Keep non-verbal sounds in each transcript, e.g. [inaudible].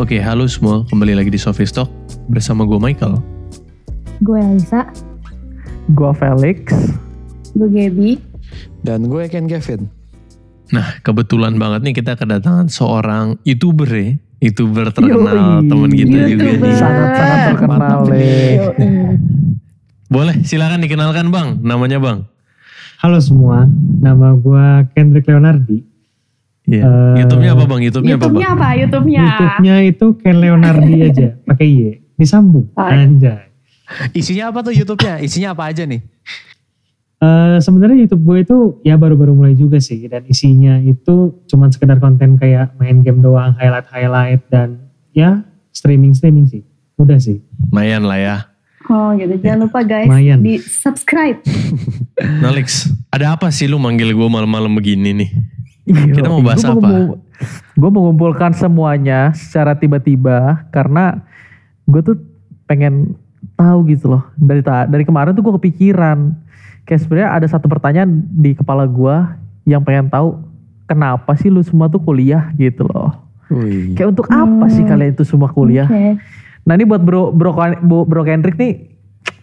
Oke, halo semua. Kembali lagi di Sophie Stock bersama gue Michael. Gue Elisa, Gua Felix. gue Gaby. Dan gue Ken Kevin. Nah, kebetulan banget nih kita kedatangan seorang YouTuber ya. YouTuber terkenal Yoi. teman kita juga YouTuber. nih. Sangat-sangat terkenal. Boleh, silakan dikenalkan Bang. Namanya Bang. Halo semua, nama gue Kendrick Leonardi. Iya. Eh, YouTube-nya apa Bang? YouTube-nya apa Bang? YouTube-nya apa? YouTube-nya. YouTube-nya itu Ken Leonardi [laughs] aja, pakai Y. Disambung, Oh. anjay. Isinya apa tuh YouTube-nya? Isinya apa aja nih? Eh, Sebenarnya YouTube gue itu ya baru-baru mulai juga sih, dan isinya itu cuman sekedar konten kayak main game doang, highlight-highlight dan ya streaming-streaming sih. Udah sih. Lumayan lah ya. Oh gitu, jangan lupa guys Lumayan. di subscribe. [laughs] Lex, ada apa sih lu manggil gue malam-malam begini nih? Iya, Kita mau bahas gua apa? Gue mengumpulkan semuanya secara tiba-tiba karena gue tuh pengen tahu gitu loh. Dari ta- dari kemarin tuh gue kepikiran. Kayak sebenarnya ada satu pertanyaan di kepala gue yang pengen tahu kenapa sih lu semua tuh kuliah gitu loh. Wih. Kayak untuk apa sih Hmm. kalian itu semua kuliah? Oke. Nah ini buat bro bro bro, bro Kendrick nih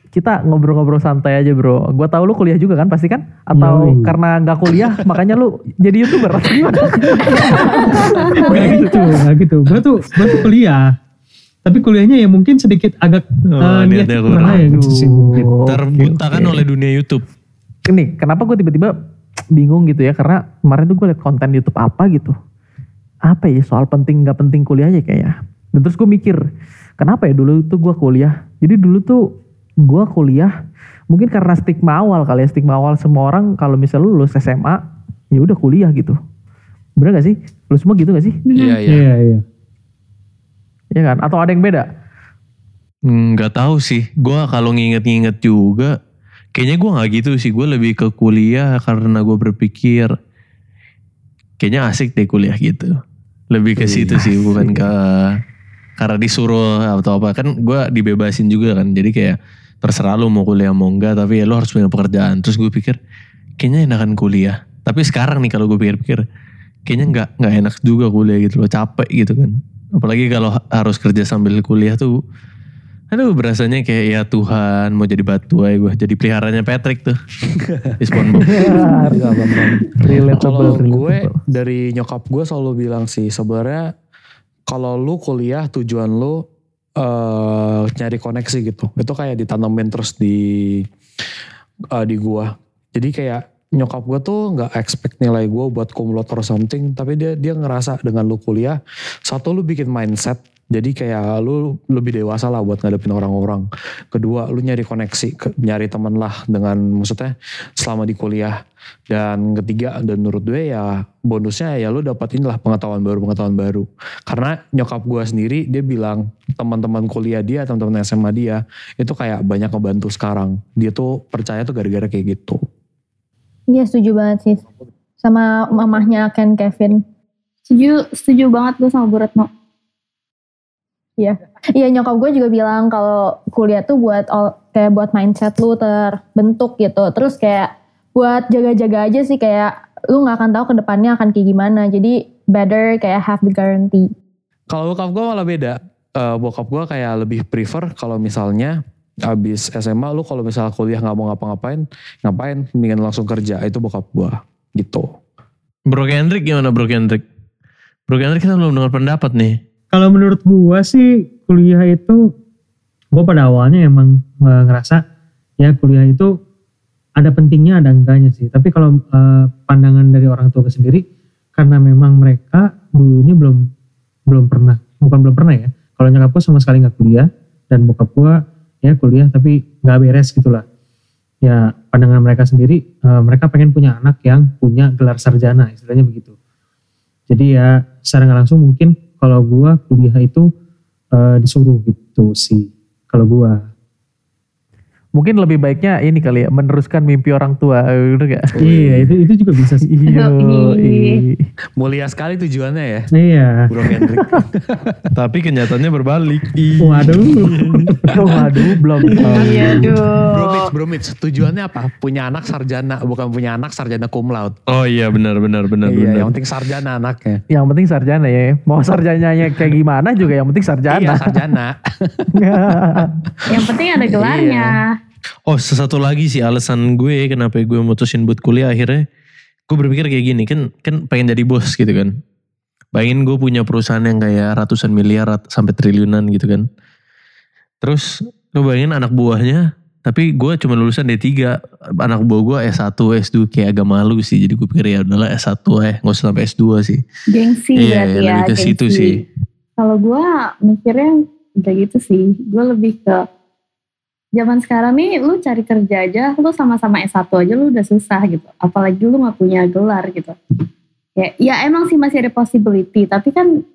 kita ngobrol-ngobrol santai aja bro. Gua tahu lu kuliah juga kan pasti kan? Atau Yoi. karena nggak kuliah [laughs] makanya lu jadi youtuber? [laughs] Atau gimana? Gak gitu, gak gitu. Gue tuh, gue tuh kuliah. Tapi kuliahnya ya mungkin sedikit agak Oh, eh, niatnya niatnya kurang. aja gitu Terbutakan oke. oleh dunia YouTube. Ini kenapa gue tiba-tiba bingung gitu ya? Karena kemarin tuh gue liat konten YouTube apa gitu. Apa ya soal penting nggak penting kuliahnya kayaknya. Dan terus gue mikir, kenapa ya dulu tuh gue kuliah? Jadi dulu tuh gue kuliah mungkin karena stigma awal kali ya stigma awal semua orang kalau misalnya lu lulus SMA ya udah kuliah gitu. Bener gak sih? Lu semua gitu gak sih? Iya, iya. Iya, iya. Iya kan? Atau ada yang beda? Nggak tahu sih. Gue kalau nginget-nginget juga, kayaknya gue nggak gitu sih. Gue lebih ke kuliah karena gue berpikir kayaknya asik deh kuliah gitu. Lebih ke situ sih, bukan [laughs] ke karena disuruh atau apa. Kan gue dibebasin juga kan. Jadi kayak terserah lu mau kuliah mau enggak, tapi ya lu harus punya pekerjaan. Terus gue pikir kayaknya enakan kuliah. Tapi sekarang nih kalau gue pikir-pikir, kayaknya nggak nggak enak juga kuliah gitu loh, capek gitu kan. Apalagi kalau ha- harus kerja sambil kuliah tuh Aduh berasanya kayak ya Tuhan mau jadi batu aja gue. Jadi peliharanya Patrick tuh. Di SpongeBob. [laughs] Iya, bener. Relatable, Kalau gue dari nyokap gue selalu bilang sih sebenarnya kalau lu kuliah tujuan lu eh nyari koneksi gitu. Itu kayak ditanamin terus di eh, di gua. Jadi kayak nyokap gue tuh nggak expect nilai gue buat kumlot or something, tapi dia dia ngerasa dengan lu kuliah, satu lu bikin mindset, jadi kayak lu lebih dewasa lah buat ngadepin orang-orang. Kedua, lu nyari koneksi, ke- nyari temen lah dengan maksudnya selama di kuliah. Dan ketiga, dan menurut gue ya bonusnya ya lu dapat inilah pengetahuan baru, pengetahuan baru. Karena nyokap gue sendiri dia bilang teman-teman kuliah dia, teman-teman SMA dia itu kayak banyak ngebantu sekarang. Dia tuh percaya tuh gara-gara kayak gitu. Iya setuju banget sih. Sama mamahnya Ken Kevin. Setuju, setuju banget gue sama Bu Retno. Iya nyokap gue juga bilang kalau kuliah tuh buat all- kayak buat mindset lu terbentuk gitu. Terus kayak buat jaga-jaga aja sih kayak lu nggak akan tahu ke depannya akan kayak gimana. Jadi better kayak have the guarantee. Kalau bokap gue malah beda. Eh, bokap gue kayak lebih prefer kalau misalnya abis SMA lu kalau misalnya kuliah nggak mau ngapa-ngapain, ngapain mendingan langsung kerja. Itu bokap gue gitu. Bro Kendrick gimana Bro Kendrick? Bro Kendrick kita belum dengar pendapat nih. Kalau menurut gua sih kuliah itu, gua pada awalnya emang eh, ngerasa ya kuliah itu ada pentingnya ada enggaknya sih. Tapi kalau eh, pandangan dari orang tua sendiri, karena memang mereka dulunya belum belum pernah, bukan belum pernah ya. Kalau nyokap gua sama sekali nggak kuliah dan bokap gua ya kuliah tapi nggak beres gitulah. Ya pandangan mereka sendiri, eh, mereka pengen punya anak yang punya gelar sarjana, istilahnya begitu. Jadi ya secara langsung mungkin kalau gua kuliah itu eh, disuruh gitu sih. Kalau gua Mungkin lebih baiknya ini kali ya, meneruskan mimpi orang tua, bener gak? Iya itu itu juga bisa sih. Iya. Ih. Mulia sekali tujuannya ya. Iya. Bro Kendrick. [laughs] Tapi kenyataannya berbalik. Waduh. [laughs] Waduh, belum. Iya, Bro aduh. Mitch, Bro Mitch, tujuannya apa? Punya anak sarjana, bukan punya anak sarjana cum laude. Oh iya benar benar benar iya, benar. yang penting sarjana anaknya. Yang penting sarjana ya. Mau sarjananya kayak gimana juga yang penting sarjana. Iya, sarjana. [laughs] Yang penting ada gelarnya. Oh satu lagi sih alasan gue kenapa gue mutusin buat kuliah akhirnya. Gue berpikir kayak gini kan kan pengen jadi bos gitu kan. Bayangin gue punya perusahaan yang kayak ratusan miliar sampai triliunan gitu kan. Terus lu bayangin anak buahnya tapi gue cuma lulusan D3 anak buah gue S1 S2 kayak agak malu sih jadi gue pikir ya udahlah S1 eh nggak usah sampai S2 sih Gengsi iya berarti ya. lebih ke situ sih Kalau gue mikirnya kayak gitu sih. Gue lebih ke zaman sekarang nih lu cari kerja aja, lu sama-sama S1 aja lu udah susah gitu. Apalagi lu gak punya gelar gitu. Ya, ya emang sih masih ada possibility, tapi kan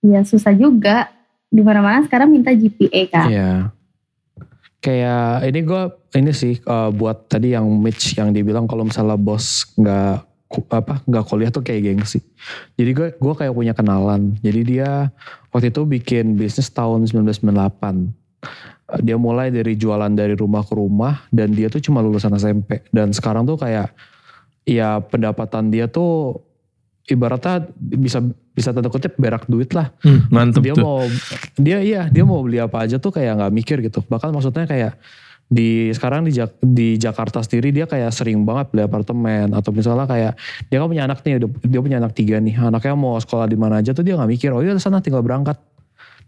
ya susah juga. Di mana-mana sekarang minta GPA kan. Iya. Kayak ini gue ini sih eh, buat tadi yang Mitch yang dibilang kalau misalnya bos nggak apa nggak kuliah tuh kayak gengsi. Jadi gue gua kayak punya kenalan. Jadi dia waktu itu bikin bisnis tahun 1998. Eh, Dia mulai dari jualan dari rumah ke rumah dan dia tuh cuma lulusan SMP dan sekarang tuh kayak ya pendapatan dia tuh ibaratnya bisa bisa tanda kutip berak duit lah. Hmm, mantep dia tuh. mau dia iya dia mau beli apa aja tuh kayak nggak mikir gitu. Bahkan maksudnya kayak di sekarang di Jak- di Jakarta sendiri dia kayak sering banget beli apartemen. Atau misalnya kayak dia kan punya anak nih dia- dia punya anak tiga nih. Anaknya mau sekolah di mana aja tuh dia nggak mikir oh iya sana tinggal berangkat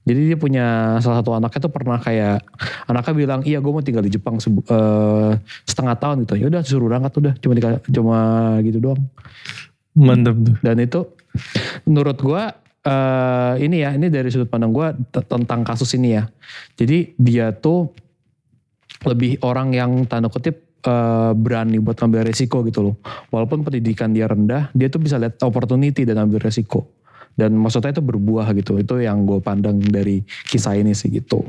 jadi dia punya salah satu anaknya tuh pernah kayak anaknya bilang iya gue mau tinggal di Jepang sebu- eh, setengah tahun gitu. Ya udah suruh berangkat udah cuma dika- cuma gitu doang. Mantep tuh. Dan itu menurut gua eh ini ya ini dari sudut pandang gua t- tentang kasus ini ya. Jadi dia tuh lebih orang yang tanda kutip eh, berani buat ngambil resiko gitu loh. Walaupun pendidikan dia rendah dia tuh bisa lihat opportunity dan ambil resiko dan maksudnya itu berbuah gitu itu yang gue pandang dari kisah ini sih gitu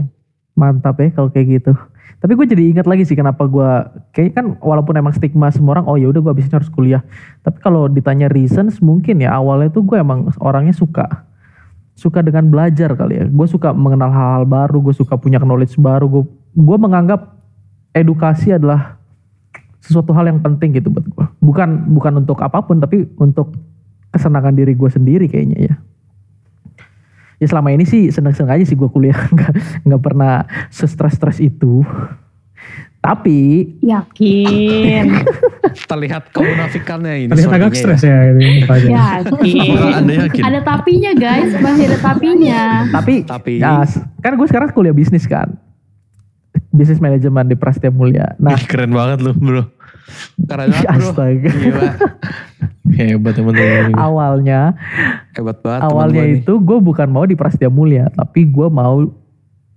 Mantap ya kalau kayak gitu. Tapi gue jadi ingat lagi sih kenapa gue kayak kan walaupun emang stigma semua orang oh ya udah gue abis ini harus kuliah. Tapi kalau ditanya reasons mungkin ya awalnya tuh gue emang orangnya suka suka dengan belajar kali ya. Gue suka mengenal hal-hal baru, gue suka punya knowledge baru. Gue gue menganggap edukasi adalah sesuatu hal yang penting gitu buat gue. Bukan bukan untuk apa pun tapi untuk kesenangan diri gue sendiri kayaknya ya ya selama ini sih seneng-seneng aja sih gue kuliah [laughs] nggak nggak pernah se-stress-stress itu tapi Yakin. [laughs] terlihat kemunafikannya ini Terlihat agak stres ya. gitu, mukanya. Yakin. Yakin Ada tapinya guys, masih ada tapinya. tapi Tapi- ya, kan gue sekarang kuliah bisnis kan bisnis manajemen di Prasetya Mulia nah keren banget lu bro karena bro astaga gila [laughs] hebat teman-teman awalnya hebat banget temen awalnya nih. itu gue bukan mau di Prasetya Mulia tapi gue mau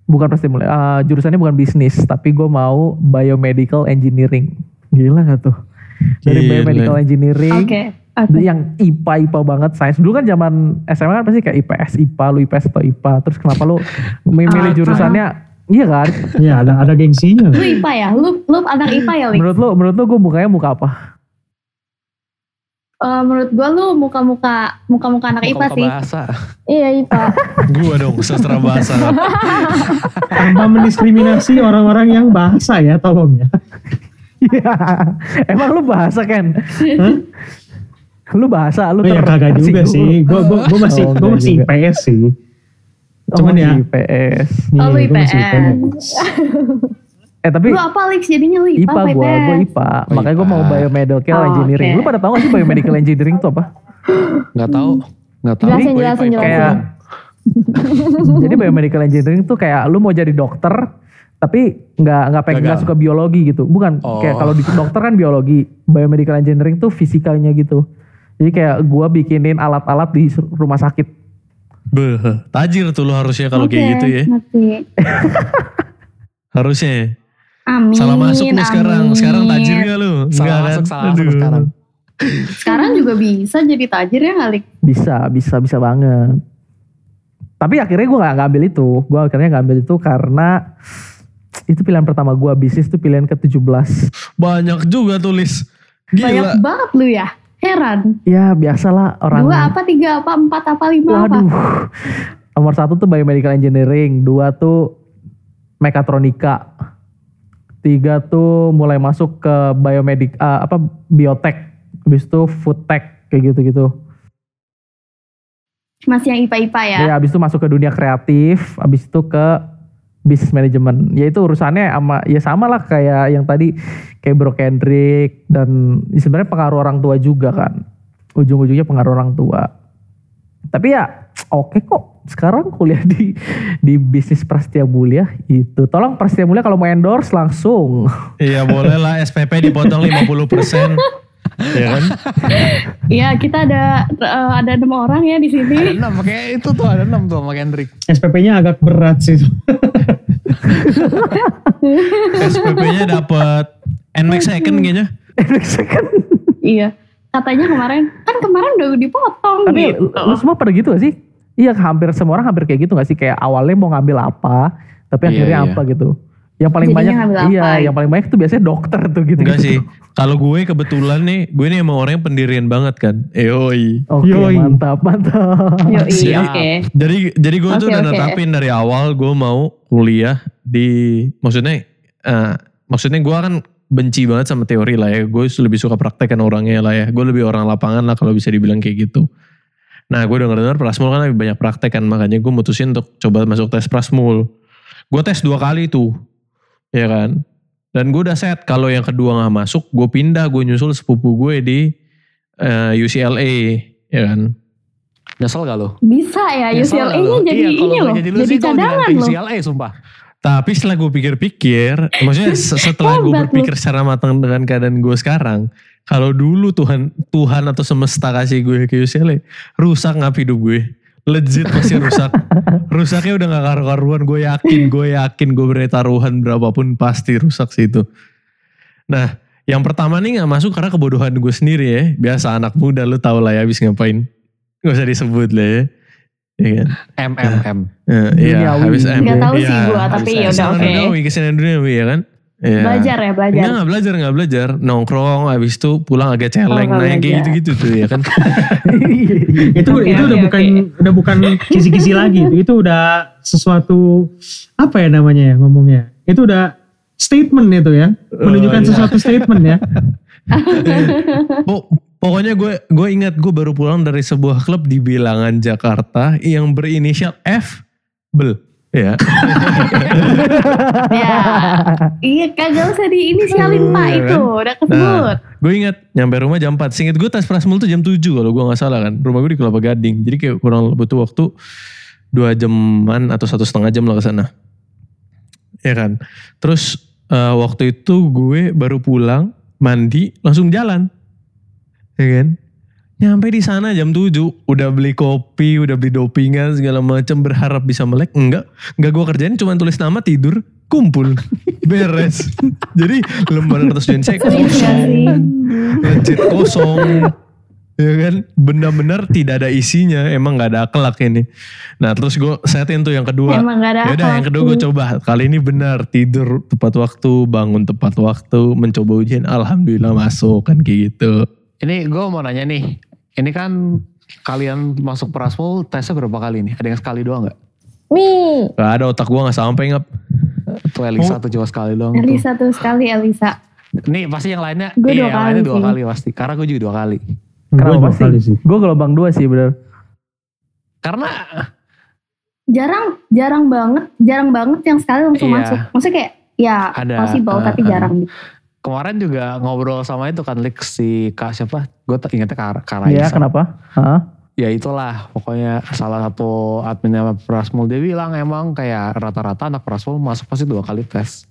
bukan Prasetya Mulia ah, jurusannya bukan bisnis tapi gue mau biomedical engineering gila gak tuh dari Gila. biomedical engineering Oke. Oke. yang IPA IPA banget sains dulu kan zaman SMA kan pasti kayak IPS IPA lu IPS atau IPA terus kenapa lu [laughs] milih Ah, jurusannya iya kan Iya ada ada gengsinya. Lu IPA ya? Lu lu anak IPA ya, Lik? menurut lu menurut lu gue mukanya muka apa Eh, menurut gua lu muka-muka muka-muka anak IPA Muka-muka sih. bahasa Iya IPA. [laughs] gua dong sastra bahasa [laughs] Tanpa mendiskriminasi orang-orang yang bahasa ya tolong ya. Iya. emang lu bahasa kan lu bahasa lu Oh ya kagak juga sih. Gue gua, gua masih Oh, gua enggak masih. IPS sih. Oh, Cuman ya. IPS Oh, lu Iya, IPS. eh tapi Lu apa Lik? Jadinya lu IPA, IPA gue, gue IPS? IPA. Oh, Makanya gue mau biomedical Oh, engineering. oke. Lu pada tahu gak sih biomedical engineering itu apa? nggak tahu nggak tahu Jelasin, jelasin, IPA. Kayak [laughs] jadi biomedical engineering tuh kayak lu mau jadi dokter tapi nggak nggak pengen nggak suka biologi gitu. Bukan Oh. kayak kalau di dokter kan biologi, biomedical engineering tuh fisikanya gitu. Jadi kayak gua bikinin alat-alat di rumah sakit. Beh, tajir tuh lu harusnya kalau Oke, kayak gitu ya [laughs] harusnya Amin. salah masuk lu sekarang amin. sekarang tajir gak lu salah Enggak masuk kan? salah masuk sekarang Sekarang juga bisa jadi tajir ya Alik? Bisa, bisa, bisa banget. Tapi akhirnya gue nggak ngambil itu. Gue akhirnya ngambil itu karena itu pilihan pertama gue bisnis tuh pilihan ke-17 Banyak juga tulis. Banyak Gila. banget lu ya. Heran. ya biasalah orang Dua apa, tiga apa, empat apa, lima apa. waduh nomor satu tuh biomedical engineering dua tuh mekatronika tiga tuh mulai masuk ke biomedik ah, apa biotek habis itu food tech kayak gitu-gitu Masih yang IPA-IPA ya. ya habis itu masuk ke dunia kreatif habis itu ke bisnis manajemen ya itu urusannya sama ya sama lah kayak yang tadi kayak Bro Kendrick dan ya sebenarnya pengaruh orang tua juga kan. Ujung-ujungnya pengaruh orang tua. Tapi ya oke kok. Sekarang kuliah di di bisnis Prasetya Mulia itu. Tolong Prasetya Mulia kalau mau endorse langsung. Iya boleh lah. SPP dipotong 50%. [laughs] ya kan? Iya, kita ada eh, ada enam orang ya di Ada sini. enam, kayak itu tuh ada enam tuh sama Kendrick. SPP-nya agak berat sih. SPP-nya dapat NMAX second kayaknya. iya. Katanya kemarin, kan kemarin udah dipotong tapi gitu. lu semua pada gitu gak sih iya hampir semua orang hampir kayak gitu gak sih kayak awalnya mau ngambil apa tapi Iya, akhirnya iya. apa gitu yang paling Jadinya banyak ngambil apa? iya yang paling banyak tuh biasanya dokter tuh gitu Enggak sih. Kalau gue kebetulan nih, gue nih emang orangnya pendirian banget kan. Eoi. Oke, Yoi. mantap, mantap. Yoi, Jadi- oke. Jadi jadi gue tuh Oke, udah oke. netapin dari awal gue mau kuliah di maksudnya eh, maksudnya gue kan benci banget sama teori lah ya. Gue lebih suka praktek kan orangnya lah ya. Gue lebih orang lapangan lah kalau bisa dibilang kayak gitu. Nah gue denger dengar Prasmul kan lebih banyak praktek kan. Makanya gue mutusin untuk coba masuk tes Prasmul. Gue tes dua kali tuh. Ya kan. Dan gue udah set kalau yang kedua gak masuk gue pindah gue nyusul sepupu gue di eh, UCLA. Ya kan. Nyesel gak lo? Bisa ya, nggak UCLA-nya jadi iya, kalau ini nggak loh. Jadi, Jadi cadangan loh. UCLA sumpah. Tapi setelah gue pikir-pikir, maksudnya [laughs] se- setelah gue berpikir secara matang dengan keadaan gue sekarang, kalau dulu Tuhan Tuhan atau semesta kasih gue ke UCLA, rusak ngap hidup gue. Legit pasti rusak. Rusaknya udah gak karu-karuan, gue yakin, gue yakin gue beri taruhan berapapun pasti rusak sih itu. Nah, yang pertama nih gak masuk karena kebodohan gue sendiri ya. Biasa anak muda lu tau lah ya habis ngapain. Gak usah disebut lah ya. Iya kan? M M M. Eh, Iya, habis M. Nggak tahu sih Iya, gua, tapi habis ya udah oke. Duniawi, kesalahan duniawi ya kan? Iya. Belajar ya, belajar. Enggak, enggak belajar, enggak belajar. Nongkrong, habis itu pulang agak celeng. Oh, nah, yang kayak gitu-gitu tuh ya kan. [laughs] itu Oke, itu udah oke, bukan udah bukan kisi-kisi lagi itu itu udah sesuatu apa ya namanya ya ngomongnya itu udah statement itu ya menunjukkan iya. sesuatu statement ya [laughs] Po- pokoknya gue gue ingat gue baru pulang dari sebuah klub di bilangan Jakarta yang berinisial F. Bel. Ya. [laughs] ya. Iya, kagak usah diinisialin Pak Iya itu, kan? udah kesebut. gue ingat nyampe rumah jam 4. Singkat gue tes Prasmul tuh jam 7 kalau gue gak salah kan. Rumah gue di Kelapa Gading. Jadi kayak kurang butuh waktu dua jaman atau satu setengah jam lah ke sana. Ya kan. Terus eh, waktu itu gue baru pulang, mandi, langsung jalan. Ya kan. Nyampe di sana jam 7, udah beli kopi, udah beli dopingan segala macam berharap bisa melek. Enggak, enggak gue kerjain cuma tulis nama tidur, kumpul, [laughs] beres. Jadi lembaran kertas ujian saya sih? legit kosong ya kan benar-benar tidak ada isinya emang nggak ada akhlak ini nah terus gue setin tuh yang kedua Emang gak ada Yaudah yang kedua gue coba kali ini benar tidur tepat waktu bangun tepat waktu mencoba ujian alhamdulillah masuk kan kayak gitu Ini gue mau nanya nih. Ini kan kalian masuk Prasmul tesnya berapa kali nih? Ada yang sekali doang gak? Nih, gak ada otak gue nggak sampai ngap Tuh Elisa tuh cuma sekali doang. Elisa tuh sekali Elisa. Nih pasti yang lainnya, Gue iya dua yang lainnya kali dua sih. kali pasti. Karena gue juga dua kali. Kenapa Gua kali sih Gue gelombang dua sih bener. Karena Jarang, jarang banget, jarang banget yang sekali langsung Iya. masuk. Maksudnya kayak, ya Ada, possible uh, tapi uh. jarang gitu. Kemarin juga ngobrol sama itu kan Lik si Kak siapa? Gue ingetnya Kak, Kak Iya kenapa? Hah? Ya itulah pokoknya salah satu adminnya Prasmul dia bilang emang kayak rata-rata anak Prasmul masuk pasti dua kali tes.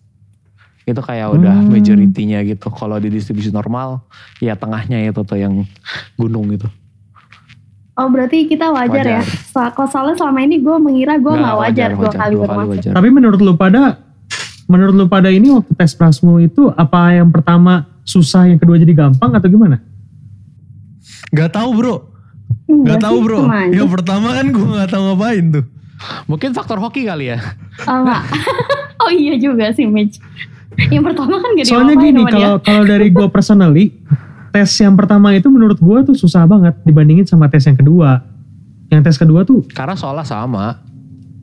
Itu kayak udah Hmm. majority-nya gitu. Kalau di distribusi normal ya tengahnya itu tuh yang gunung gitu. Oh berarti kita wajar, ya. Wajar. So, kalau soalnya selama ini gue mengira gue Nggak, gak wajar, dua kali dua masuk. wajar. tapi menurut lu pada menurut lu pada ini waktu tes prasmu itu apa yang pertama susah yang kedua jadi gampang atau gimana Gak tahu bro Enggak Gak tahu bro aja. Yang pertama kan gue gak tahu ngapain tuh Mungkin faktor hoki kali ya. Oh [laughs] enggak. Oh iya juga sih Mitch. Yang pertama kan gak Soalnya gini, kalau kalau dari gue [laughs] personally, tes yang pertama itu menurut gue tuh susah banget dibandingin sama tes yang kedua. Yang tes kedua tuh Karena soalnya sama.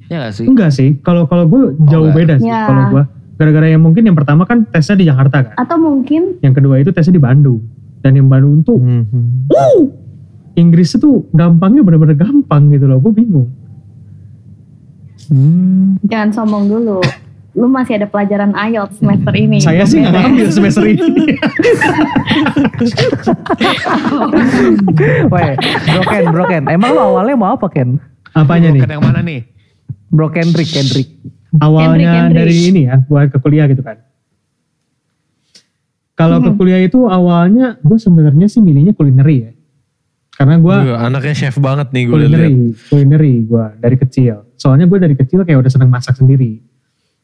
Ya gak sih? enggak sih. Kalau kalau gue jauh enggak. beda sih. Ya. Kalau gue gara-gara yang mungkin yang pertama kan tesnya di Jakarta kan. Atau mungkin Yang kedua itu tesnya di Bandung. Dan yang Bandung tuh Mhm. uh, Inggris itu gampangnya bener-bener gampang gitu loh. Gue bingung. Hmm. jangan sombong dulu. Lu masih ada pelajaran IELTS semester ini. Saya sih nggak ngambil semester ini. [laughs] Weh, broken, broken. Emang lu awalnya mau apa Ken? Apanya nih? Bukan yang mana nih? Bro Kendrick, Kendrick. Awalnya Kendrick, Kendrick. dari ini ya buat ke kuliah gitu kan. Kalau ke kuliah itu awalnya gue sebenarnya sih milihnya kulineri ya. Karena gue Wah, anaknya chef banget nih gue liat. kulineri, kulineri gue dari kecil. Soalnya gue dari kecil kayak udah seneng masak sendiri.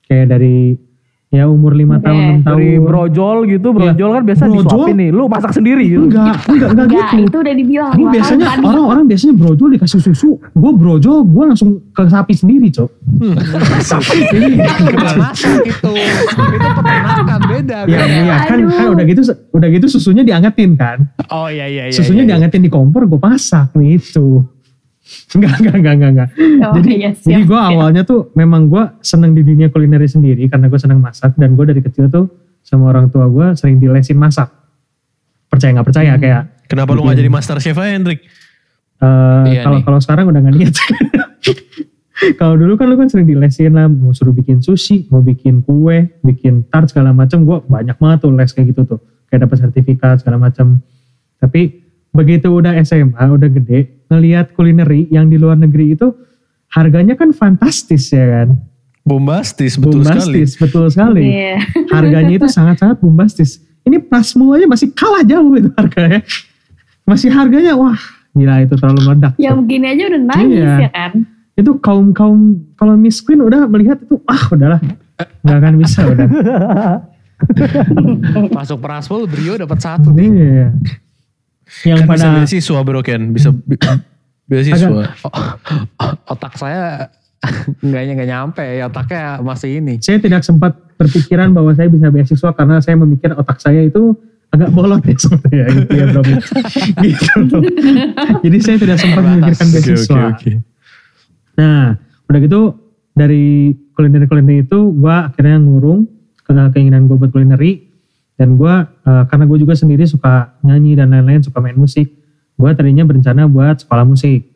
Kayak dari ya umur 5 tahun, 6 tahun. Dari brojol gitu, brojol kan biasa Brojol? disuapin nih. Lu masak sendiri gitu. Enggak, enggak, enggak Enggak, gitu. itu udah dibilang. Tahun biasanya orang-orang biasanya brojol dikasih susu. Gue brojol, gue langsung ke sapi sendiri, cok. [laughs] Jadi, Bukan masak itu. itu peternakan beda. ya, beda. iya kan, Aduh. kan udah gitu, udah gitu susunya diangetin kan. Oh iya iya iya. susunya iya, iya. diangetin di kompor, gue masak nih itu. Enggak, enggak, enggak, enggak, enggak. Oh, jadi, iya, siap, jadi gue awalnya tuh memang gue seneng di dunia kulineri sendiri karena gue seneng masak dan gue dari kecil tuh sama orang tua gue sering dilesin masak. Percaya nggak percaya kayak Kenapa lu gak jadi master chef aja Hendrik? eh, Iya kalau nih. kalau sekarang udah nggak niat. [laughs] kalau dulu kan lu kan sering dilesin lah, mau suruh bikin sushi, mau bikin kue, bikin tart segala macam, gue banyak banget tuh les kayak gitu tuh, kayak dapat sertifikat segala macam. Tapi begitu udah SMA, udah gede, ngelihat kulineri yang di luar negeri itu harganya kan fantastis ya kan, Bombastis betul sekali. bombastis, betul sekali. Iya. [laughs] Harganya itu sangat-sangat bombastis. Ini plasmo aja masih kalah jauh itu harganya. Masih harganya wah gila itu terlalu meledak. Yang begini aja udah nangis Iya. ya kan. itu kaum kaum kalau Miss Queen udah melihat itu ah udahlah nggak akan bisa udah [laughs] Masuk Prasmul Brio dapat satu nih. iya yang Kan bisa pada beasiswa bro Ken. Bisa bi- beasiswa. [laughs] Otak saya [laughs] enggaknya nggak nyampe ya otaknya masih ini. saya tidak sempat berpikiran bahwa saya bisa beasiswa karena saya memikir otak saya itu agak bolot ya [laughs] sebetulnya gitu ya bro gitu loh. jadi saya tidak sempat memikirkan beasiswa oke, oke. Nah, udah gitu dari kuliner-kuliner itu gue akhirnya ngurung ke keinginan gue buat kulineri dan gue karena gue juga sendiri suka nyanyi dan lain-lain suka main musik gue tadinya berencana buat sekolah musik.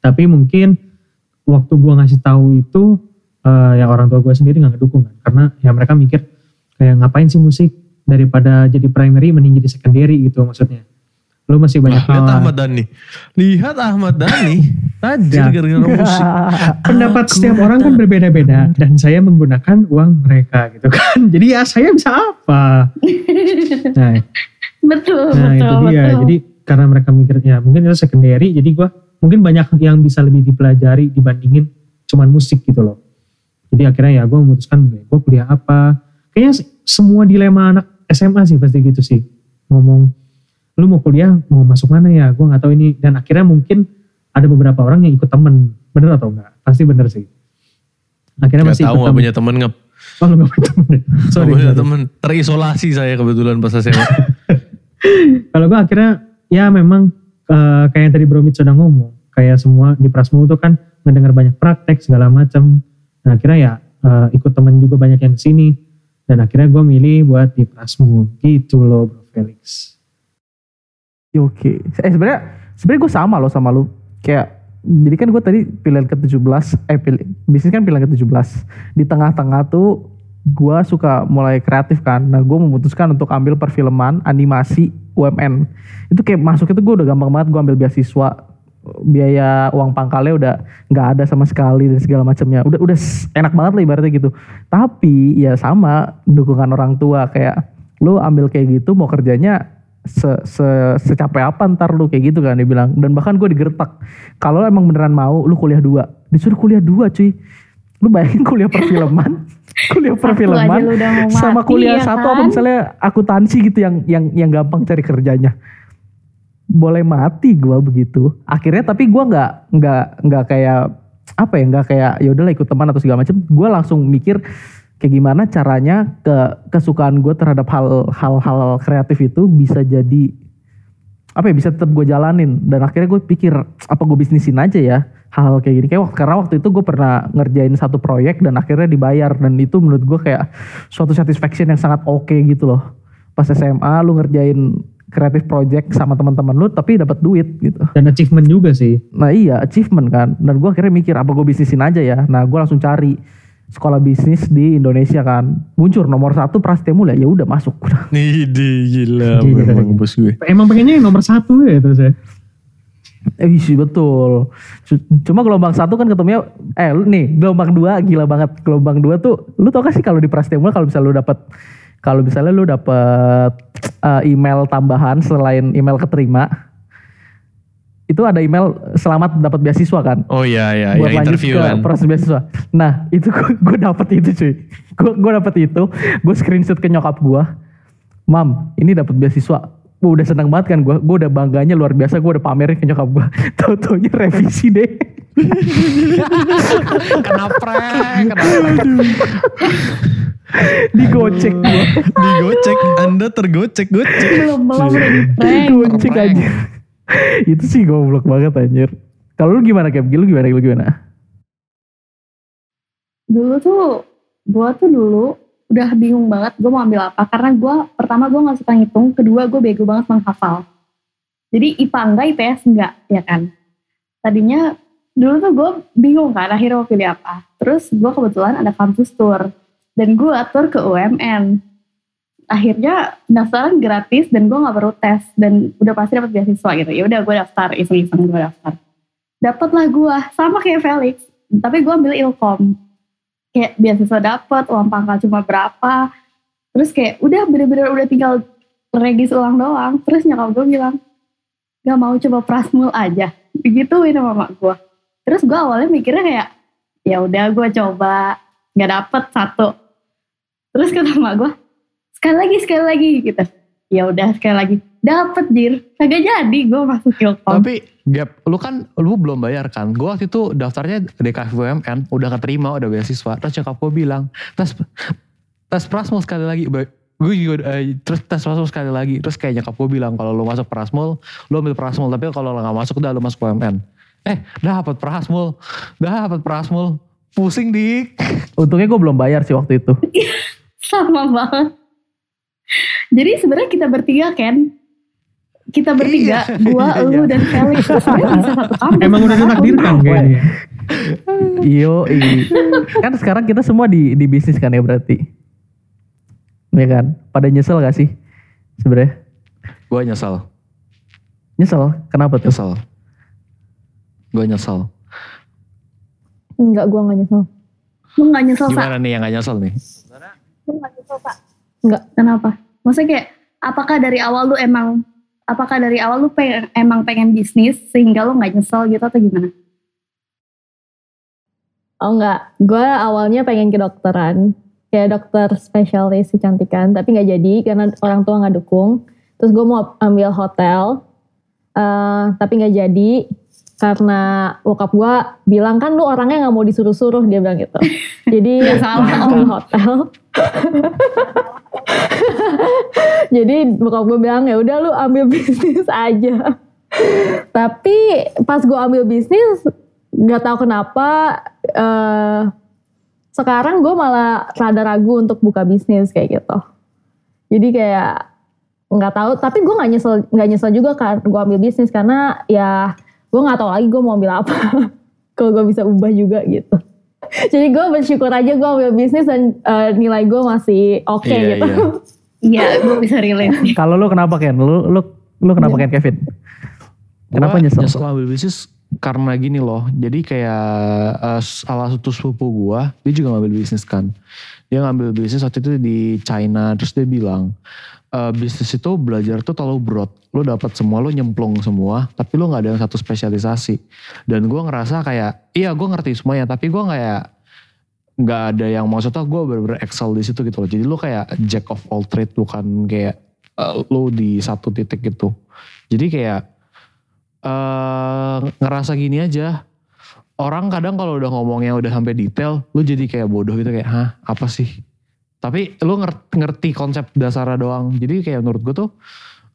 Tapi mungkin waktu gue ngasih tahu itu eh, ya orang tua gue sendiri nggak ngedukung kan. Karena ya mereka mikir kayak ngapain sih musik? Daripada jadi primary mending jadi secondary gitu maksudnya lu masih banyak Lihat hal Ahmad Dhani. Lihat Ahmad Dhani. [laughs] Tajir gara-gara musik. [laughs] pendapat setiap orang kan berbeda-beda dan saya menggunakan uang mereka gitu kan [laughs] jadi ya saya bisa apa nah, Betul, nah betul, itu dia betul. jadi karena mereka mikir ya mungkin itu secondary jadi gua mungkin banyak yang bisa lebih dipelajari dibandingin cuman musik gitu loh jadi akhirnya ya gue memutuskan gue kuliah apa kayaknya se- semua dilema anak SMA sih pasti gitu sih ngomong lu mau kuliah mau masuk mana ya? Gue nggak tahu ini. Dan akhirnya mungkin ada beberapa orang yang ikut temen. Bener atau enggak pasti bener sih. Akhirnya Gak masih tahu ikut gak punya temen ngap. oh lu gak punya temen? Gak [laughs] sorry, punya temen. Terisolasi saya kebetulan pas SMA. [laughs] kalau gue akhirnya ya memang eh, kayak yang tadi Bromit sudah ngomong kayak semua di Prasmul tuh kan mendengar banyak praktek segala macam nah akhirnya ya eh, ikut temen juga banyak yang ke sini. Dan akhirnya gue milih buat di Prasmul. Gitu loh Bro Felix Ya, Oke. Eh sebenarnya sebenarnya gue sama loh sama lu. Kayak jadi kan gue tadi pilihan ke-17 eh pilih bisnis kan pilihan ke-17. Di tengah-tengah tuh gue suka mulai kreatif kan. Nah, gue memutuskan untuk ambil perfilman, animasi, UMN. Itu kayak masuk itu gue udah gampang banget gue ambil beasiswa biaya uang pangkalnya udah nggak ada sama sekali dan segala macamnya udah udah enak banget lah ibaratnya gitu tapi ya sama dukungan orang tua kayak lu ambil kayak gitu mau kerjanya se, se secapek apa ntar lu kayak gitu kan dia bilang. Dan bahkan gue digertak kalau emang beneran mau lu kuliah dua. Disuruh kuliah dua cuy. Lu bayangin kuliah perfilman? [laughs] Kuliah perfilman sama kuliah ya satu apa kan? misalnya akuntansi gitu yang yang yang gampang cari kerjanya. Boleh mati gua begitu. Akhirnya tapi gua nggak nggak nggak kayak apa ya nggak kayak ya udahlah ikut teman atau segala macam gua langsung mikir kayak gimana caranya ke kesukaan gue terhadap hal hal-hal kreatif itu bisa jadi apa ya bisa tetap gue jalanin dan akhirnya gue pikir apa gue bisnisin aja ya hal-hal kayak gini kayak waktu karena waktu itu gue pernah ngerjain satu proyek dan akhirnya dibayar dan itu menurut gue kayak suatu satisfaction yang sangat oke gitu loh pas SMA lu ngerjain kreatif project sama teman-teman lu tapi dapat duit gitu Dan achievement juga sih. Nah iya achievement kan. Dan gue akhirnya mikir apa gue bisnisin aja ya. Nah gue langsung cari sekolah bisnis di Indonesia kan. Muncul nomor satu Prasetya Mulia ya udah masuk. [laughs] Udah. Nih gila, Gila, memang gila. bos gue. Emang pengennya yang nomor satu ya terus ya. Eh isi betul. Cuma gelombang satu kan ketemunya eh lu nih gelombang dua gila banget. Gelombang dua tuh lu tau gak sih kalau di Prasetya Mulia kalau misalnya lu dapat kalau misalnya lu dapat eh, email tambahan selain email keterima itu ada email selamat dapat beasiswa kan. Oh iya iya, buat yang lanjut interview ke kan. proses beasiswa. Nah itu gue dapet itu cuy. Gue gue dapet itu, gue screenshot ke nyokap gue. Mam, ini dapat beasiswa. Gue udah seneng banget kan gue. Gue udah bangganya luar biasa. Gue udah pamerin ke nyokap gue. [laughs] Tau-taunya revisi deh. [laughs] Kena prank, kena prank. [laughs] Digocek gue. Digocek, Anda tergocek gocek. belum belum udah di prank. Digocek aja. [laughs] itu sih goblok banget anjir. Kalau lu gimana Cap? Lu gimana? Lu gimana? dulu tuh gue tuh dulu udah bingung banget gue mau ambil apa karena gue pertama gue nggak suka ngitung kedua gue bego banget menghafal jadi IPA enggak IPS enggak ya kan tadinya dulu tuh gue bingung kan akhirnya mau pilih apa terus gue kebetulan ada kampus tour dan gue tour ke UMN akhirnya pendaftaran gratis dan gue nggak perlu tes dan udah pasti dapat beasiswa gitu. Ya udah gue daftar iseng-iseng gue daftar. Dapatlah gue sama kayak Felix tapi gue ambil ilkom. Kayak beasiswa dapat uang pangkal cuma berapa. Terus kayak udah bener-bener udah tinggal regis ulang doang. Terus nyokap gue bilang gak mau coba prasmul aja. Digituin sama mak gue terus gue awalnya mikirnya kayak ya udah gue coba. Nggak dapet satu. Terus kata mak gue sekali lagi sekali lagi gitu ya udah sekali lagi dapet jir kagak jadi gue masuk ilkom Tapi Gap, lu kan lu belum bayar kan? Gue waktu itu daftarnya DKV UMN, udah keterima, udah beasiswa. Terus nyokap gue bilang, tes tes Prasmul sekali lagi. Gue juga eh, terus tes Prasmul sekali lagi. Terus kayak nyokap gue bilang kalau lu masuk Prasmul, lu ambil Prasmul. Tapi kalau lu gak masuk udah lu masuk UMN. Eh, dapat Prasmul, dapat Prasmul. Pusing dik. Untungnya gue belum bayar sih waktu itu. [laughs] sama banget. Jadi sebenarnya kita bertiga kan, kita bertiga, Iya, [laughs] gua, iya, lu dan Felix sebenarnya [laughs] bisa satu kampus. Emang udah Kenapa? ditakdirkan kayaknya. Iyo, kan sekarang kita semua di di bisnis kan ya berarti. Ya kan? Pada nyesel gak sih sebenarnya? Gue nyesel, Nyesel. Kenapa tuh? nyesel. Gue nyesel. Enggak, gue gak nyesel. Lu gak nyesel, Sa? Gimana nih yang gak nyesel nih? Lu gak nyesel, Sa? Enggak. Kenapa? Maksudnya kayak, apakah dari awal lu emang, apakah dari awal lu pengen, emang pengen bisnis sehingga lu gak nyesel gitu atau gimana? Oh enggak, gue awalnya pengen ke dokteran. Kayak dokter spesialis kecantikan, tapi nggak jadi karena orang tua nggak dukung. Terus gue mau ambil hotel, eh, tapi nggak jadi karena bokap gue bilang kan lu orangnya nggak mau disuruh-suruh dia bilang gitu. [laughs] Jadi Nggak salah. ambil hotel. [laughs] [laughs] jadi bokap gue bilang ya udah lu ambil [laughs] bisnis aja. Tapi pas gue ambil bisnis nggak tahu kenapa eh sekarang gue malah rada ragu untuk buka bisnis kayak gitu. Jadi kayak nggak tahu. Tapi gue nggak nyesel nggak nyesel juga kan gue ambil bisnis karena ya gue nggak tahu lagi gue mau ambil apa. [laughs] Kalau gue bisa ubah juga gitu. Jadi gue bersyukur aja gue ambil bisnis dan eh, nilai gue masih oke Iya, gitu. iya. Iya, gue bisa relate. Kalau lu kenapa Ken? Lu lu lu kenapa Ken Kevin? Kenapa Gua nyesel? Nyesel ambil bisnis karena gini loh. Jadi kayak eh, salah satu sepupu gua, dia juga ngambil bisnis kan. Dia ngambil bisnis waktu itu di China, terus dia bilang, eh, bisnis itu belajar tuh terlalu broad. Lu dapat semua, lu nyemplung semua, tapi lu nggak ada yang satu spesialisasi. Dan gua ngerasa kayak, iya gua ngerti semuanya, tapi gua kayak nggak ada yang maksudnya gue bener-bener excel di situ gitu loh. Jadi lu kayak jack of all trade bukan kayak eh, lu di satu titik gitu. Jadi kayak eh ngerasa gini aja. Orang kadang kalau udah ngomongnya udah sampai detail, lu jadi kayak bodoh gitu kayak, hah apa sih? Tapi lu nger- ngerti konsep dasarnya doang. Jadi kayak menurut gue tuh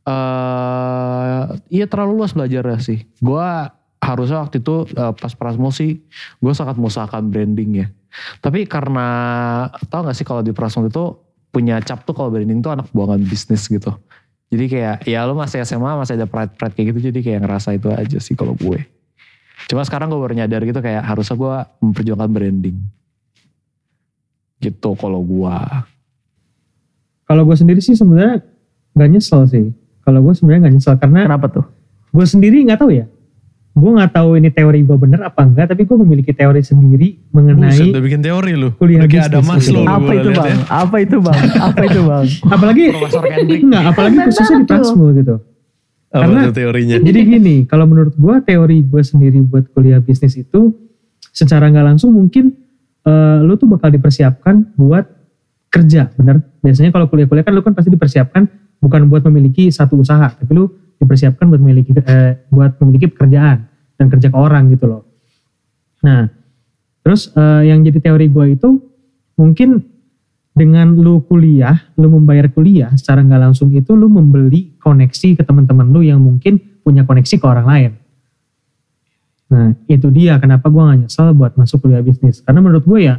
eh iya terlalu luas belajarnya sih. Gue harusnya waktu itu eh, pas Prasmo sih gue sangat mengusahakan branding ya. Tapi karena tau gak sih kalau di Prasmo itu punya cap tuh kalau branding tuh anak buangan bisnis gitu. Jadi kayak ya lu masih SMA masih ada pride-pride kayak gitu jadi kayak ngerasa itu aja sih kalau gue. Cuma sekarang gue baru nyadar gitu kayak harusnya gue memperjuangkan branding. Gitu kalau gue. Kalau gue sendiri sih sebenarnya gak nyesel sih. Kalau gue sebenarnya gak nyesel karena Kenapa tuh? gue sendiri nggak tahu ya. Gue nggak tahu ini teori gue bener apa enggak, tapi gue memiliki teori sendiri Buset, mengenai udah bikin teori lu. kuliah Udah ada bisnis Maslow gitu. lu Apa itu bang? ya. Apa itu bang? Apa itu bang? [laughs] apalagi Profesor Kendrick. enggak, apalagi khususnya di. Prasmo gitu. Apa Karena- tuh teorinya? Jadi gini, kalau menurut gue teori gue sendiri buat kuliah bisnis itu secara nggak langsung mungkin eh, lu tuh bakal dipersiapkan buat kerja, bener? Biasanya kalau kuliah-kuliah kan lu kan pasti dipersiapkan bukan buat memiliki satu usaha, tapi lu dipersiapkan buat memiliki eh, buat memiliki pekerjaan dan kerja ke orang gitu loh. Nah, terus eh, yang jadi teori gue itu mungkin dengan lu kuliah, lu membayar kuliah secara nggak langsung itu lu membeli koneksi ke teman-teman lu yang mungkin punya koneksi ke orang lain. Nah itu dia kenapa gue gak nyesel buat masuk kuliah bisnis. Karena menurut gue ya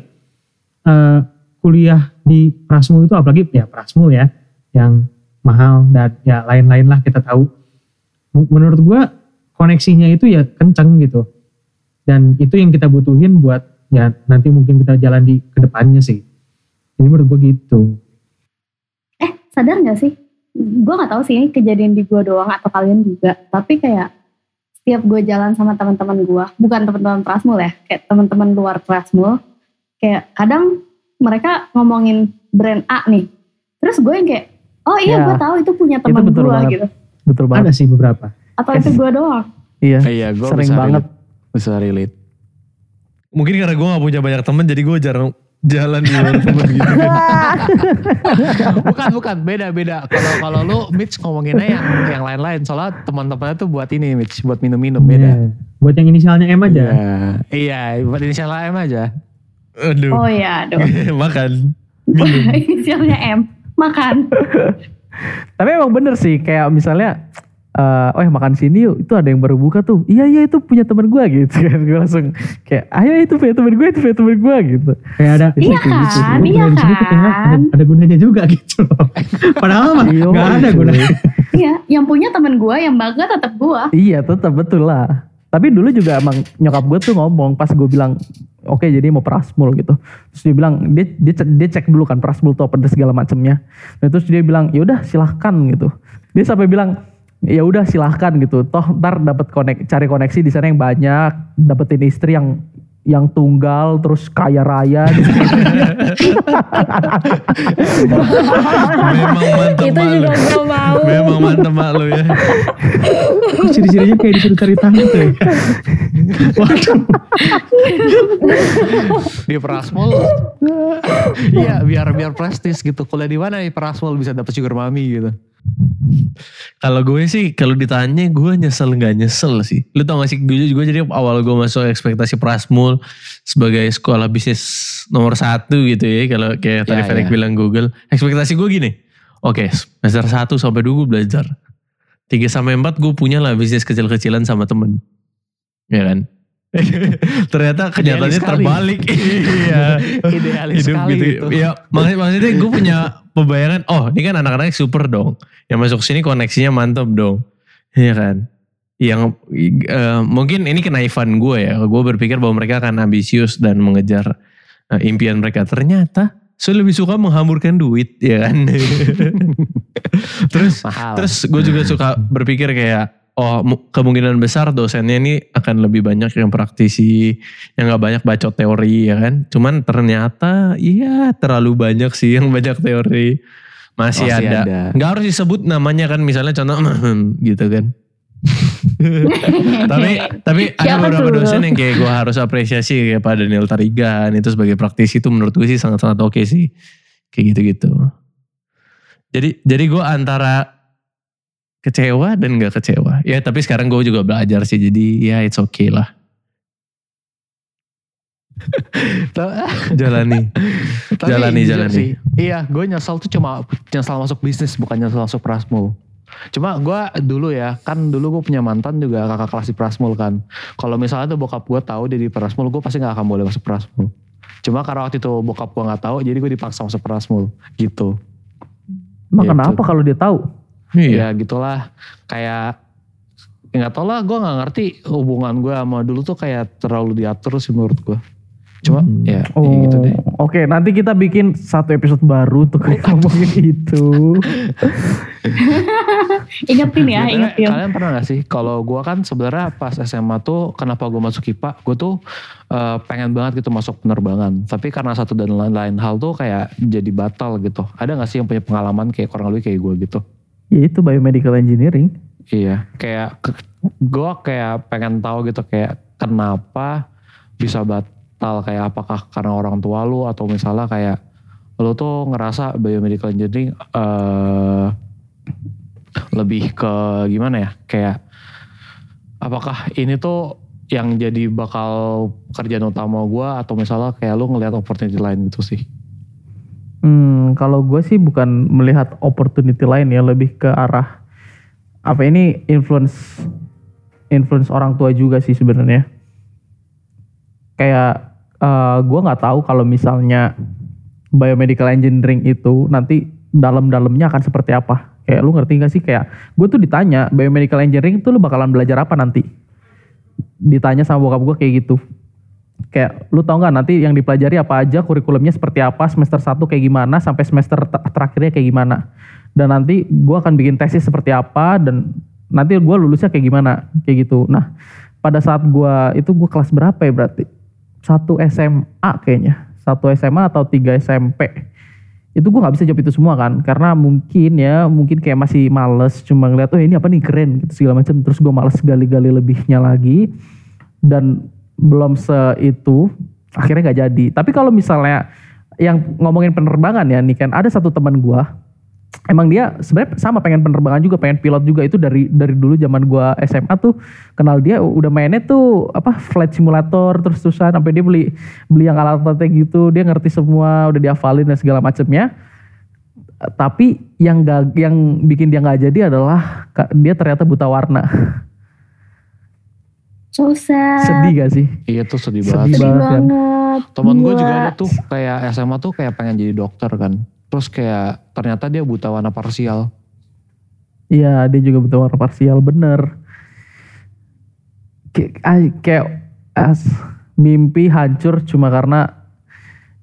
eh, kuliah di Prasmul itu apalagi ya Prasmul ya yang mahal dan ya lain-lain lah kita tahu. Menurut gue koneksinya itu ya kenceng gitu. Dan itu yang kita butuhin buat ya nanti mungkin kita jalan di ke depannya sih. Jadi menurut gue gitu. Eh sadar gak sih? Gue gak tahu sih ini kejadian di gue doang atau kalian juga. Tapi kayak setiap gue jalan sama teman-teman gue, bukan teman-teman Prasmul ya, kayak teman-teman luar Prasmul, kayak kadang mereka ngomongin brand A nih, terus gue yang kayak, oh iya Ya, gue tahu itu punya teman gue gitu. Betul banget. Ada sih beberapa. Atau itu gue doang. Iya. Iya gue Sering bisa banget. relate. Bisa relate. Mungkin karena gue gak punya banyak temen jadi gue jarang jalan di luar temen gitu kan. [laughs] bukan bukan beda beda. Kalau kalau lu Mitch ngomonginnya yang yang lain-lain soalnya teman-temannya tuh buat ini Mitch buat minum-minum beda. Iya. Buat yang inisialnya M aja. Iya, iya buat inisial M aja. Aduh. Oh iya, aduh. [laughs] Makan. [laughs] Inisialnya M. Makan. Tapi emang bener sih kayak misalnya eh oh ya makan sini yuk itu ada yang baru buka tuh iya iya itu punya teman gue [laughs] gitu kan gue langsung kayak ayo itu punya teman gue itu punya teman gue gitu Kayak ada Iya gitu kan, Gue iya kayaknya ada, kan. ada gunanya juga gitu loh. [laughs] Padahal mah Iya, gak ada gunanya. Iya, yang punya temen gue, yang bangga tetap gue. Iya tetap betul lah. Tapi dulu juga emang nyokap gue tuh ngomong pas gue bilang oke jadi mau prasmul gitu. Terus dia bilang dia dia, cek- dia cek dulu kan prasmul tuh apa segala macemnya. Dan terus dia bilang ya udah silahkan gitu. Dia sampai bilang ya udah silahkan gitu. Toh ntar dapat konek cari koneksi di sana yang banyak, dapetin istri yang yang tunggal terus kaya raya gitu. Memang mantep Itu juga gue mau. Memang mantep malu ya. Kok Ciri-cirinya kayak disuruh cari tahu tuh ya. Waduh. Di Prasmul. iya biar biar prestis gitu. Kuliah di mana nih Prasmul bisa dapet sugar mami gitu. [laughs] Kalau gue sih kalau ditanya gue nyesel nggak nyesel sih. Lu tau gak sih gue, gue jadi awal gue masuk ekspektasi Prasmul sebagai sekolah bisnis nomor satu gitu ya. Kalau kayak tadi Ya, Felix ya. bilang Google. Ekspektasi gue gini. Oke semester 1 sampai 2 gue belajar. 3 sampai 4 gue punya lah bisnis kecil-kecilan sama temen. Ya kan? [laughs] Ternyata kenyataannya terbalik. [laughs] iya. Idealis Hidup sekali gitu. itu. Ya, mak- maksudnya gue punya pembayangan, oh ini kan anak-anak super dong. Yang masuk sini koneksinya mantap dong. Iya kan? Yang eh, mungkin ini kenaifan gue ya. Gue berpikir bahwa mereka akan ambisius dan mengejar eh, impian mereka. Ternyata saya lebih suka menghamburkan duit ya kan. [laughs] terus Mahal. terus gue juga suka berpikir kayak oh mu- kemungkinan besar dosennya ini akan lebih banyak yang praktisi yang nggak banyak bacot teori ya kan? Cuman ternyata iya terlalu banyak sih yang banyak teori. Masih, Masih ada. nggak harus disebut namanya kan misalnya contoh [clears throat] gitu kan. [laughs] Tapi tapi ada beberapa dosen yang kayak gue harus apresiasi kayak Pak Daniel Tarigan itu sebagai praktisi itu menurut gue sih sangat-sangat oke sih. Kayak gitu-gitu. Jadi jadi gue antara kecewa dan gak kecewa ya tapi sekarang gue juga belajar sih jadi ya it's okay lah Jalani. [laughs] Tapi Jalani, jalani. sih, iya, gue nyesel tuh cuma nyesel masuk bisnis, bukan nyesel masuk Prasmul. Cuma gue dulu ya, kan dulu gue punya mantan juga kakak kelas di Prasmul kan. Kalau misalnya tuh bokap gue tahu dia di Prasmul, gue pasti gak akan boleh masuk Prasmul. Cuma karena waktu itu bokap gue gak tahu, jadi gue dipaksa masuk Prasmul, gitu. Emang Gitu. kenapa kalau dia tahu? Iya. Ya gitulah, kayak nggak tau lah, gue nggak ngerti hubungan gue sama dulu tuh kayak terlalu diatur sih menurut gue. Cuma Hmm. ya, Oh, ya gitu deh. Oke, nanti kita bikin satu episode baru untuk ngomongin itu. [laughs] Ingetin ya, ingetin. Kalian pernah gak sih kalau gue kan sebenarnya pas SMA tuh kenapa gue masuk IPA, gue tuh eh, pengen banget gitu masuk penerbangan. Tapi karena satu dan lain-lain hal tuh kayak jadi batal gitu. Ada gak sih yang punya pengalaman kayak kurang lebih kayak gue gitu? Ya itu biomedical engineering. Iya, kayak gue kayak pengen tahu gitu kayak kenapa bisa batal kayak apakah karena orang tua lu atau misalnya kayak lu tuh ngerasa biomedical engineering eh lebih ke gimana ya kayak apakah ini tuh yang jadi bakal kerjaan utama gue atau misalnya kayak lu ngelihat opportunity lain gitu sih Hmm, kalau gue sih bukan melihat opportunity lain ya, lebih ke arah apa ini influence influence orang tua juga sih sebenarnya. Kayak eh gue nggak tahu kalau misalnya biomedical engineering itu nanti dalam-dalamnya akan seperti apa. Kayak lu ngerti gak sih kayak gue tuh ditanya biomedical engineering tuh lu bakalan belajar apa nanti? Ditanya sama bokap gue kayak gitu kayak lu tau nggak nanti yang dipelajari apa aja kurikulumnya seperti apa semester 1 kayak gimana sampai semester ter- terakhirnya kayak gimana. Dan nanti gue akan bikin tesis seperti apa dan nanti gue lulusnya kayak gimana kayak gitu. Nah pada saat gue itu gue kelas berapa ya berarti? Satu SMA kayaknya. Satu SMA atau tiga SMP itu gue nggak bisa jawab itu semua kan karena mungkin ya mungkin kayak masih males cuma ngeliat oh ini apa nih keren gitu segala macam. Terus gue males gali-gali lebihnya lagi. Dan belum se itu akhirnya nggak jadi. Tapi kalau misalnya yang ngomongin penerbangan ya nih kan ada satu teman gua emang dia sebenarnya sama pengen penerbangan juga pengen pilot juga. Itu dari dari dulu zaman gua SMA tuh kenal dia udah mainnya tuh apa flight simulator terus terusan sampai dia beli beli yang alat-alatnya gitu. Dia ngerti semua udah dihafalin dan segala macamnya tapi yang gak, yang bikin dia nggak jadi adalah dia ternyata buta warna So sad. sedih gak sih iya tuh sedih Sedih banget Sedih banget kan. banget. Temen gue juga ada tuh kayak SMA tuh kayak pengen jadi dokter kan. Terus kayak ternyata dia buta warna parsial. Iya, dia juga butuh warna parsial, bener. Kayak, ay- kayak as, mimpi hancur cuma karena,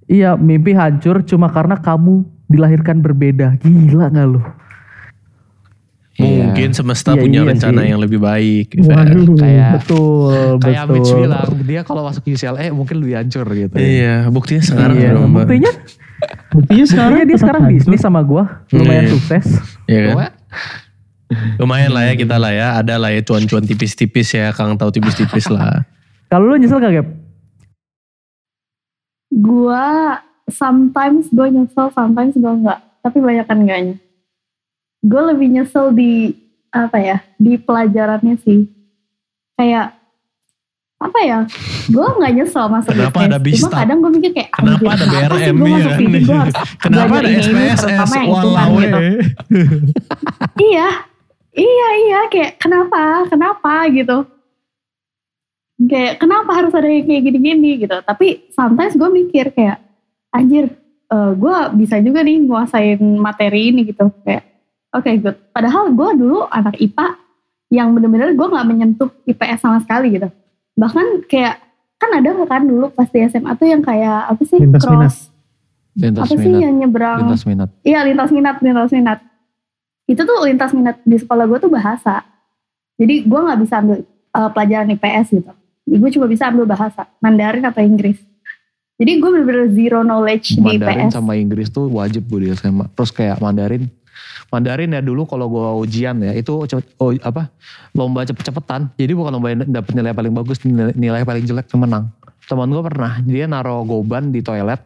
iya mimpi hancur cuma karena kamu dilahirkan berbeda. Gila gak lu? Mungkin semesta Iya, punya iya rencana sih. yang lebih baik. Waduh. Kayak Betul, kayak betul. Mitch bilang dia kalau masuk UCLA mungkin lebih hancur gitu. Iya, buktinya sekarang Iya, dong, Mbak. buktinya, Buktinya sekarang iya dia sekarang hancur. bisnis sama gua, lumayan Iya. sukses. Iya kan? Lumayan lah ya kita lah ya. Ada lah ya cuan-cuan tipis-tipis ya. Kang tahu tipis-tipis lah. [laughs] Kalau lu nyesel gak, Gap? Gua sometimes gue nyesel, sometimes gue enggak. Tapi banyak kan enggaknya. Gue lebih nyesel di apa ya? Di pelajarannya sih. Kayak apa ya? Gue nggak nyesel masuk Kenapa bisnis. ada Cuma Bistat? kadang gue mikir kayak Kenapa "Anjir, ada kenapa sih BRM gue ya masuk sini? Gue harus [laughs] Kenapa ada SPSS? Walau gitu. eh. [laughs] Iya, iya, iya. Kayak kenapa, kenapa gitu. Kayak kenapa harus ada yang kayak gini-gini gitu. Tapi sometimes gue mikir kayak, anjir, gue bisa juga nih nguasain materi ini gitu. Kayak, oke good. Padahal gue dulu anak IPA yang bener-bener gue gak menyentuh IPS sama sekali gitu. Bahkan kayak, kan ada kan dulu pas di SMA tuh yang kayak, apa sih, Lintas minat. cross. lintas apa sih minat. yang nyebrang Lintas minat. Iya lintas minat, lintas minat. Itu tuh lintas minat di sekolah gue tuh bahasa. Jadi gue nggak bisa ambil uh, pelajaran IPS gitu. Jadi gue cuma bisa ambil bahasa, Mandarin atau Inggris. Jadi gue bener-bener zero knowledge di Mandarin IPS. sama Inggris tuh wajib gue di SMA. Terus kayak Mandarin. Mandarin ya dulu kalau gue ujian ya itu cepet, oh, apa lomba cepet-cepetan. Jadi bukan lomba yang dapet nilai paling bagus, nilai, nilai paling jelek yang menang. Teman gue pernah, dia naruh goban di toilet.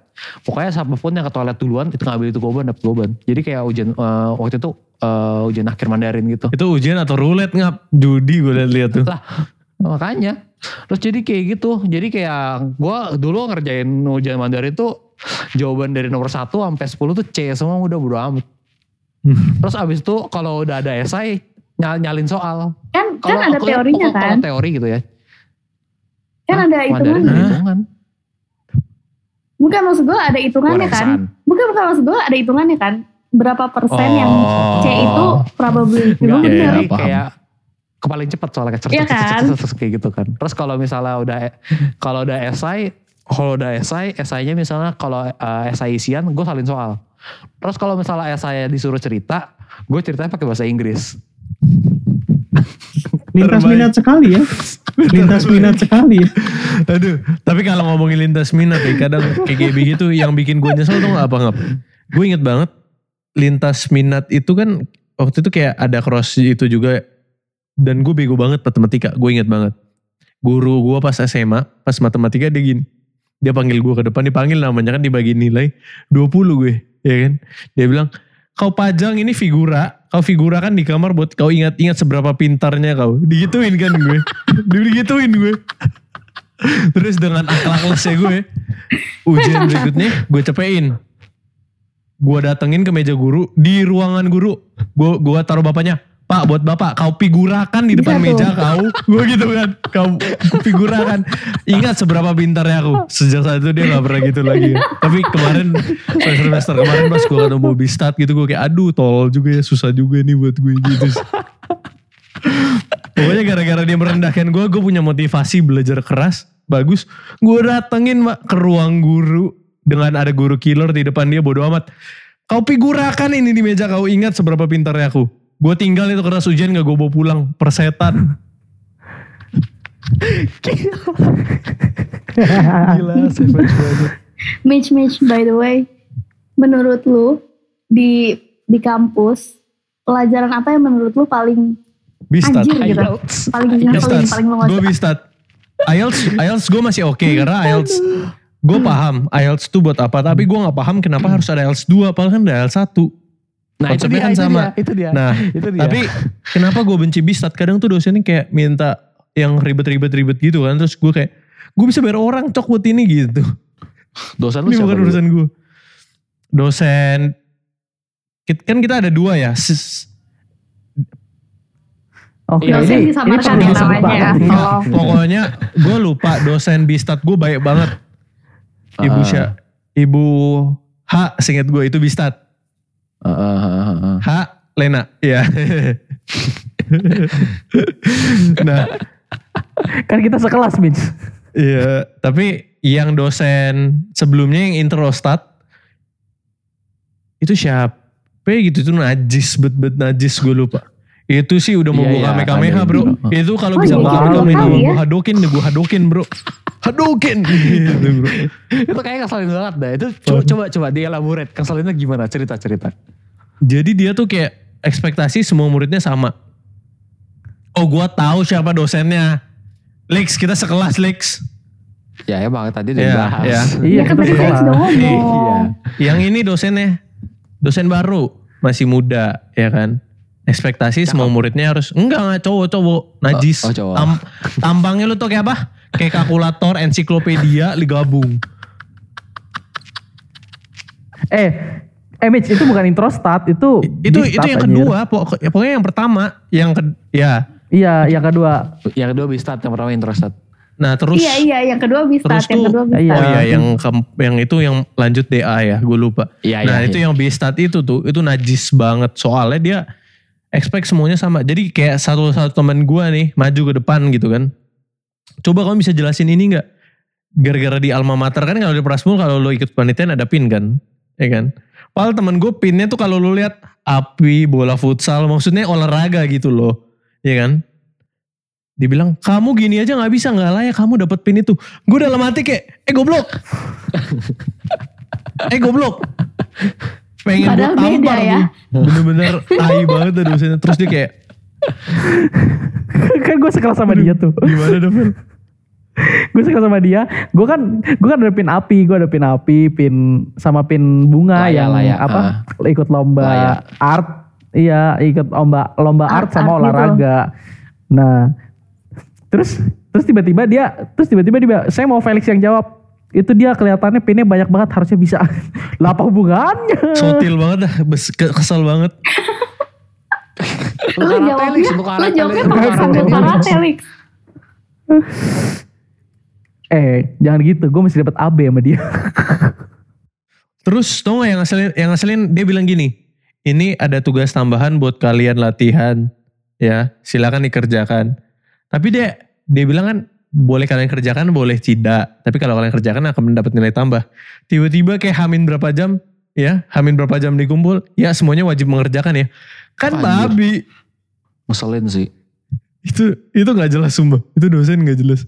Pokoknya siapa pun yang ke toilet duluan itu ngambil itu goban dapet goban. Jadi kayak ujian eh, waktu itu eh, ujian akhir Mandarin gitu. Itu ujian atau roulette ngap? Judi gue liat-liat tuh. Lah makanya Terus jadi kayak gitu. Jadi kayak gue dulu ngerjain ujian Mandarin tuh jawaban dari nomor 1 sampai 10 tuh C semua udah bodo amat. Terus abis itu kalau udah ada esai nyal nyalin soal. Kan kan Kalau ada teorinya kan. Kalau teori gitu ya. Kan ada hitungannya. ada hitungan. Bukan maksud gue ada hitungannya kan. Bukan bukan maksud gue ada hitungannya kan. Berapa persen yang Oh. C itu probability Iya, bener. iya. jadi paham. kayak paling cepat soalnya kayak Iya cerita kan? kayak gitu kan. Terus kalau misalnya udah kalau udah esai, kalau udah esai, esainya misalnya kalau eh, esai isian, gue salin soal. Terus kalau misalnya esai disuruh cerita, gue ceritanya pakai bahasa Inggris. [laughs] Lintas Terbaik. minat sekali ya. Lintas minat sekali. Aduh, tapi kalau ngomongin lintas minat ya, kadang kayak kayak begitu yang bikin gue nyesel tuh apa ngap? Gue inget banget lintas minat itu kan waktu itu kayak ada cross itu juga dan gue bego banget matematika, gue inget banget. Guru gue pas SMA, pas matematika dia gini, dia panggil gue ke depan, dipanggil namanya kan dibagi nilai 20 gue, ya kan? Dia bilang, kau pajang ini figura, kau figura kan di kamar buat kau ingat-ingat seberapa pintarnya kau. Digituin kan gue, [laughs] digituin gue. [laughs] Terus dengan akal-akalnya gue, ujian berikutnya gue cepein. Gue datengin ke meja guru, di ruangan guru, gue gua taruh bapaknya, Pak buat bapak, kau figurakan di depan tuh. meja kau. Gue gitu kan, kau figurakan. Ingat seberapa pintarnya aku. Sejak saat itu dia gak pernah gitu lagi. Tapi kemarin, semester kemarin pas gue ketemu Bobby Stat gitu, gue kayak aduh tolol juga ya, susah juga nih buat gue gitu. Pokoknya gara-gara dia merendahkan gue, gue punya motivasi belajar keras, bagus. Gue datengin mak ke ruang guru dengan ada guru killer di depan dia bodo amat. Kau figurakan ini di meja kau ingat seberapa pintarnya aku. Gue tinggal itu kertas ujian gak gue bawa pulang. Persetan. Gila, savage banget. Mitch Mitch by the way, menurut lu di di kampus pelajaran apa yang menurut lu paling Bistat. anjir gitu? IELTS. Paling paling Bistat. paling lu nggak Gue bistat. IELTS, IELTS gue masih oke karena IELTS gue paham IELTS itu buat apa tapi gue gak paham kenapa harus ada IELTS 2 padahal kan ada IELTS 1 Nah itu Konsepnya dia, kan itu sama. dia, itu dia. Nah, itu dia. Tapi kenapa gue benci bistat? Kadang tuh dosennya kayak minta yang ribet-ribet-ribet gitu kan. Terus gue kayak, gue bisa bayar orang cok buat ini gitu. dosen lu Ini siapa bukan urusan gue. Dosen, kan kita ada dua ya. Sis- Oke, Iya, Dosen ini, disamarkan ya namanya ya. Pokoknya gue lupa dosen bistat gue baik banget. Ibu Ah. Sya, Ibu H, seinget gue itu bistat. Ah, ah, ah, ah, ah. H, Lena. Iya. nah, Kan kita sekelas, Mitch. Iya, tapi yang dosen sebelumnya yang introstat itu siapa gitu itu najis bet bet najis gue lupa. Itu sih udah mau Iya, gue iya, kamehameha ada bro. itu. Kalau Oh, bisa iya, gue iya, tahu gue hadokin deh gue hadokin bro. Hadokin gitu bro. itu kayak ngeselin banget dah. Itu coba coba coba dielaborate. Keselinnya gimana? Cerita cerita. Jadi dia tuh kayak ekspektasi semua muridnya sama. Oh gue tahu siapa dosennya. Lex kita sekelas Lex. Ya emang tadi udah Iya, dibahas. iya. Iya, Ya kan kita tadi sekelas. sudah ngomong. Iya. Yang ini dosennya dosen baru masih muda ya kan. Ekspektasi semua muridnya harus enggak enggak cowok cowok najis. Oh, oh, cowok. Tam- tampangnya lu tuh kayak apa? Kayak kalkulator, ensiklopedia digabung. Eh, eh Mitch, itu bukan introstat, itu Itu distat, itu yang kedua, pokok- pokoknya yang pertama, yang ke, ya. Iya, yang kedua. Yang kedua bistat, yang pertama introstat. Nah terus Iya iya yang kedua bisa, terus yang tuh kedua bisa. Iya. oh iya yang ke- yang itu yang lanjut DA ya, gue lupa. Iya, nah iya, itu iya. yang Bistat itu tuh itu najis banget soalnya dia expect semuanya sama. Jadi kayak satu satu teman gue nih maju ke depan gitu kan. Coba kamu bisa jelasin ini nggak? Gara-gara di alma mater kan kalau di Prasmul kalau lo ikut panitian ada pin kan, ya kan? Padahal temen gue pinnya tuh kalau lo lihat api bola futsal maksudnya olahraga gitu loh, ya kan? Dibilang kamu gini aja nggak bisa nggak layak kamu dapat pin itu. Gue dalam hati kayak eh goblok, [laughs] eh goblok. Pengen gue tampar ya. tuh. Bener-bener tai banget tuh dosennya. Terus dia kayak kan gue sekelas sama dia tuh. gimana dong? [laughs] Gue suka sama dia. Gue kan gue kan ada pin api, gue ada pin api, pin sama pin bunga Layak, yang layak, apa? Ikut lomba Layak. art. Iya, ikut lomba lomba art, Art, sama art gitu. olahraga. Nah, Terus terus tiba-tiba dia terus tiba-tiba dia saya mau Felix yang jawab. Itu dia kelihatannya pinnya banyak banget harusnya bisa. [laughs] lah apa hubungannya? Sotil banget dah, kesel banget. Lu jawabnya, lu jawabnya pakai sambil karate, Lex. Eh, jangan gitu. Gue masih dapat AB sama dia. [laughs] Terus tau gak yang ngeselin, yang ngeselin dia bilang gini, ini ada tugas tambahan buat kalian latihan, ya silakan dikerjakan. Tapi dia dia bilang kan boleh kalian kerjakan, boleh tidak. Tapi kalau kalian kerjakan akan mendapat nilai tambah. Tiba-tiba kayak hamin berapa jam, ya hamin berapa jam dikumpul, ya semuanya wajib mengerjakan ya. Kan Anjir. babi. Ngeselin sih. Itu itu nggak jelas sumpah. Itu dosen nggak jelas.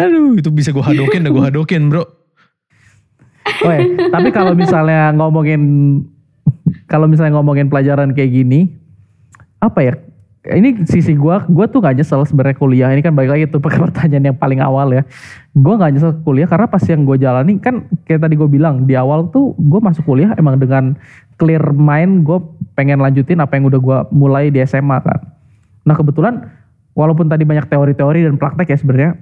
Aduh, itu bisa gue hadokin, dah gue hadokin bro. Ya, tapi kalau misalnya ngomongin kalau misalnya ngomongin pelajaran kayak gini, apa ya? Ini sisi gua, gua tuh gak nyesel sebenarnya kuliah. Ini kan balik lagi tuh [laughs] pertanyaan yang paling awal ya. Gua gak nyesel kuliah karena pas yang gue jalani kan kayak tadi gue bilang di awal tuh gue masuk kuliah emang dengan clear mind gue pengen lanjutin apa yang udah gua mulai di SMA kan. Nah kebetulan walaupun tadi banyak teori-teori dan praktek ya sebenarnya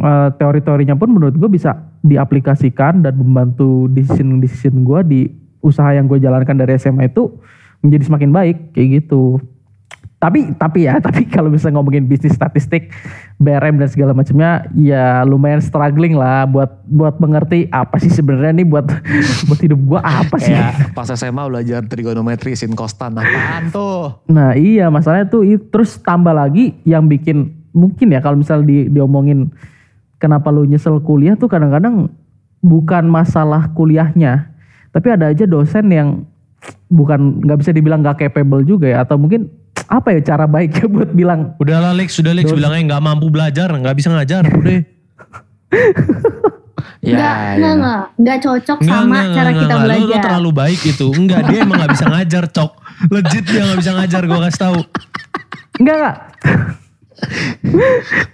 eh, teori-teorinya pun menurut gue bisa diaplikasikan dan membantu decision-decision gue di usaha yang gue jalankan dari SMA itu menjadi semakin baik kayak gitu. Tapi tapi ya [laughs] tapi kalau bisa ngomongin bisnis statistik BRM dan segala macamnya ya lumayan struggling lah buat buat mengerti apa sih sebenarnya nih buat [laughs] buat hidup gue apa sih. Ya, pas SMA belajar trigonometri sin kostan apaan tuh? Nah iya masalahnya tuh terus tambah lagi yang bikin mungkin ya kalau misal di, diomongin kenapa lu nyesel kuliah tuh kadang-kadang bukan masalah kuliahnya tapi ada aja dosen yang bukan nggak bisa dibilang nggak capable juga ya atau mungkin apa ya cara baiknya [laughs] buat bilang Udah lah Lex, sudah Lex Dosen. bilangnya nggak mampu belajar, nggak bisa ngajar, udah. [laughs] Ya, Enggak, enggak, enggak. Enggak cocok Enggak, sama enggak, cara enggak, kita enggak. Lu- belajar. Lu, terlalu baik itu. Enggak, dia emang gak bisa ngajar, cok. Legit dia gak bisa ngajar, gue kasih tahu. Enggak enggak. [laughs]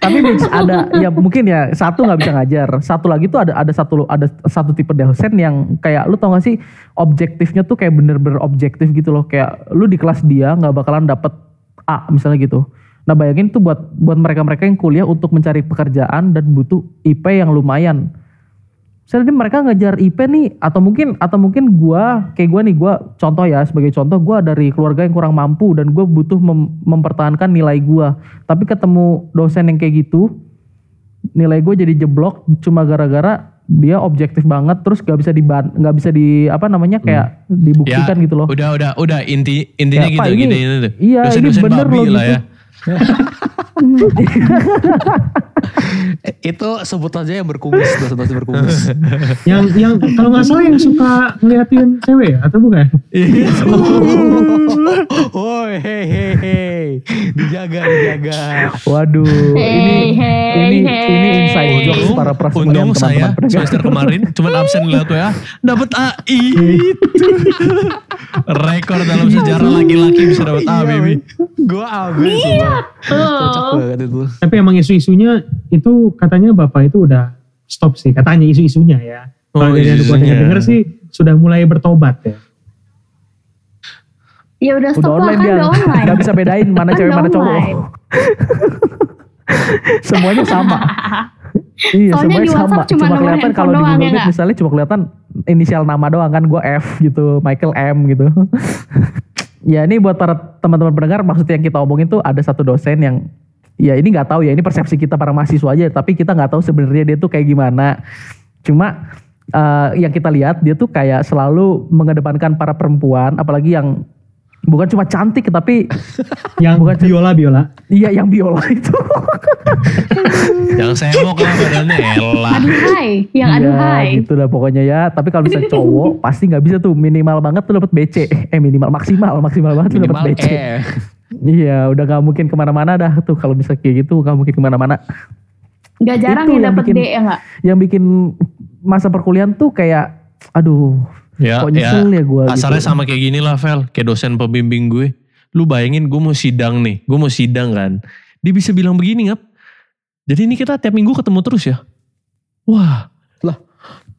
Tapi ada ya mungkin ya satu nggak bisa ngajar. Satu lagi tuh ada ada satu ada satu tipe dosen yang kayak lu tau gak sih objektifnya tuh kayak bener-bener objektif gitu loh. Kayak lu di kelas dia nggak bakalan dapet A misalnya gitu. Nah bayangin tuh buat buat mereka-mereka yang kuliah untuk mencari pekerjaan dan butuh IP yang lumayan. Misalnya mereka ngejar IP nih atau mungkin atau mungkin gua kayak gua nih gua contoh ya sebagai contoh gua dari keluarga yang kurang mampu dan gua butuh mem- mempertahankan nilai gua. Tapi ketemu dosen yang kayak gitu nilai gue jadi jeblok cuma gara-gara dia objektif banget terus gak bisa diban nggak bisa di apa namanya kayak dibuktikan gitu loh. Udah, udah, udah. Inti, intinya Ya, gitu, Pak, ini- gini, ini, tuh. iya, ini Dosen-dosen bener loh lah gitu. ya. [laughs] [laughs] [laughs] itu sebut aja yang berkumis, dosen-dosen berkumis. [laughs] Yang yang kalau nggak salah yang suka ngeliatin cewek ya atau bukan? oh, hei, hei, hei. Dijaga, dijaga. Waduh, ini Hey, hey, ini hey. ini inside jokes para prasemulian untung teman-teman saya semester kemarin cuma absen lihat WA, dapat AI. [laughs] Rekor dalam sejarah laki-laki bisa dapat A, baby. Gue abis. Iya. Cocok banget itu. Tapi emang isu-isunya itu katanya bapak itu udah stop sih katanya isu-isunya ya. Kalau Oh, dari yang gue isu-isunya. denger sih sudah mulai bertobat ya. Ya udah stop Udah lah online kan dia, udah online. nggak bisa bedain mana Kan cewek udah mana cowok. [laughs] semuanya sama. iya, Soalnya semuanya di sama. WhatsApp cuma Cuma nomor kelihatan handphone kalau di doang, Google ya Meet misalnya cuma kelihatan inisial nama doang kan gue F gitu, Michael M gitu. [laughs] ya ini buat para teman-teman pendengar maksud yang kita omongin tuh ada satu dosen yang ya ini nggak tahu ya ini persepsi kita para mahasiswa aja tapi kita nggak tahu sebenarnya dia tuh kayak gimana. Cuma eh, yang kita lihat dia tuh kayak selalu mengedepankan para perempuan apalagi yang bukan cuma cantik tapi [laughs] Yang Bukan biola biola. iya yang biola itu. [laughs] Yang semok lah badannya, elah. Aduhai, yang Iya, aduhai. gitu lah pokoknya ya. Tapi kalau misalnya [laughs] cowok pasti nggak bisa tuh minimal banget tuh dapat BC. Eh minimal maksimal maksimal banget tuh dapat BC. Iya udah nggak mungkin ke mana-mana dah tuh kalau bisa kayak gitu nggak mungkin ke mana-mana. Gak jarang Itu ya yang dapet bikin- D ya enggak? Yang bikin masa perkuliahan tuh kayak aduh Ya, kok ya, nyesel ya, gue kasarnya gitu. sama kayak gini lah, Vel. Kayak dosen pembimbing gue. Lu bayangin gue mau sidang nih. Gue mau sidang kan. Dia bisa bilang begini, ngap. Jadi ini kita tiap minggu ketemu terus ya. Wah,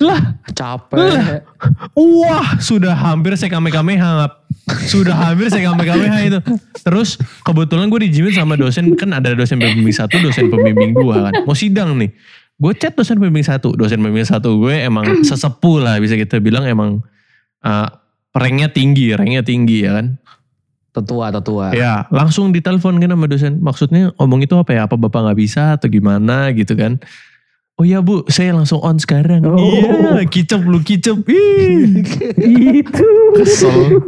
Lah, Capek. wah sudah hampir saya kame-kameha ngap. Sudah hampir saya kame-kameha itu. Terus kebetulan gue dijimin sama dosen, kan ada dosen pembimbing satu, dosen pembimbing dua kan. Mau sidang nih. Gue chat dosen pembimbing satu. Dosen pembimbing satu gue emang sesepuh lah bisa kita bilang emang uh, ranknya tinggi, ranknya tinggi ya kan. Tetua, tetua. Ya, langsung ditelepon kan sama dosen. Maksudnya ngomong itu apa ya? Apa bapak nggak bisa atau gimana gitu kan? Oh iya bu, saya langsung on sekarang. Oh. Iya, kicep lu kicep. Ih, Itu. kesel.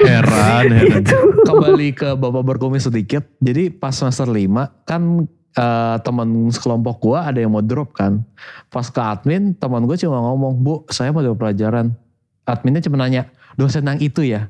Heran, heran. Kembali ke bapak berkumis sedikit. Jadi pas semester 5 kan eh, teman sekelompok gua ada yang mau drop kan. Pas ke admin teman gue cuma ngomong, Bu saya mau drop pelajaran. Adminnya cuma nanya, dosen yang itu ya?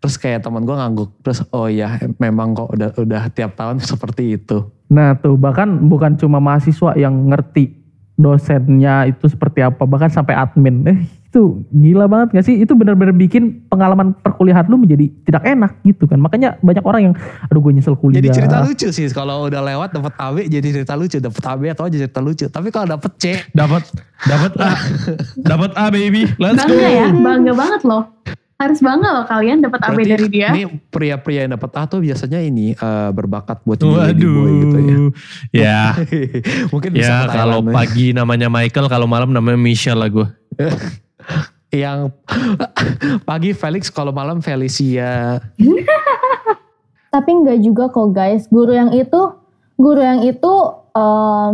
Terus kayak teman gue ngangguk. Terus oh ya memang kok udah udah tiap tahun seperti itu. Nah tuh bahkan bukan cuma mahasiswa yang ngerti dosennya itu seperti apa. Bahkan sampai admin. [laughs] Eh itu gila banget gak sih? Itu benar-benar bikin pengalaman perkuliahan lu menjadi tidak enak gitu kan. Makanya banyak orang yang aduh gue nyesel kuliah. Jadi cerita lucu sih kalau udah lewat dapat AB jadi cerita lucu, dapat AB atau aja cerita lucu. Tapi kalau dapet C, Dapat dapat A. [laughs] Dapat A baby. Let's go. Bangga ya, bangga banget loh. Harus bangga loh kalian dapat AB berarti dari dia. Ini pria-pria yang dapat A tuh biasanya ini eh, berbakat buat jadi boy gitu ya. Ya, [laughs] Mungkin bisa ya kalau ya. pagi namanya Michael, kalau malam namanya Michelle lah gue. [laughs] yang [laughs] pagi Felix kalau malam Felicia. Tapi enggak juga kok guys. Guru yang itu, guru yang itu eh,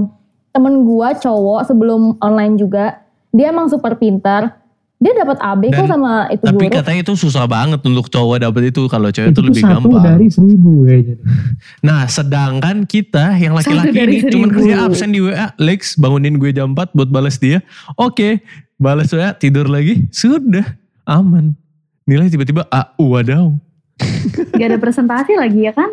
temen gua cowok sebelum online juga. Dia emang super pintar. Dia dapat AB kok sama itu Tapi guru. katanya itu susah banget untuk cowok dapet itu. Kalau cewek itu itu tuh lebih satu gampang. dari seribu kayaknya. Nah sedangkan kita yang laki-laki ini cuman seribu. kerja absen di WA. Lex bangunin gue jam 4 buat balas dia. Oke balas WA tidur lagi. Sudah aman. Nilai tiba-tiba A wadaw. [laughs] Gak ada presentasi lagi ya kan?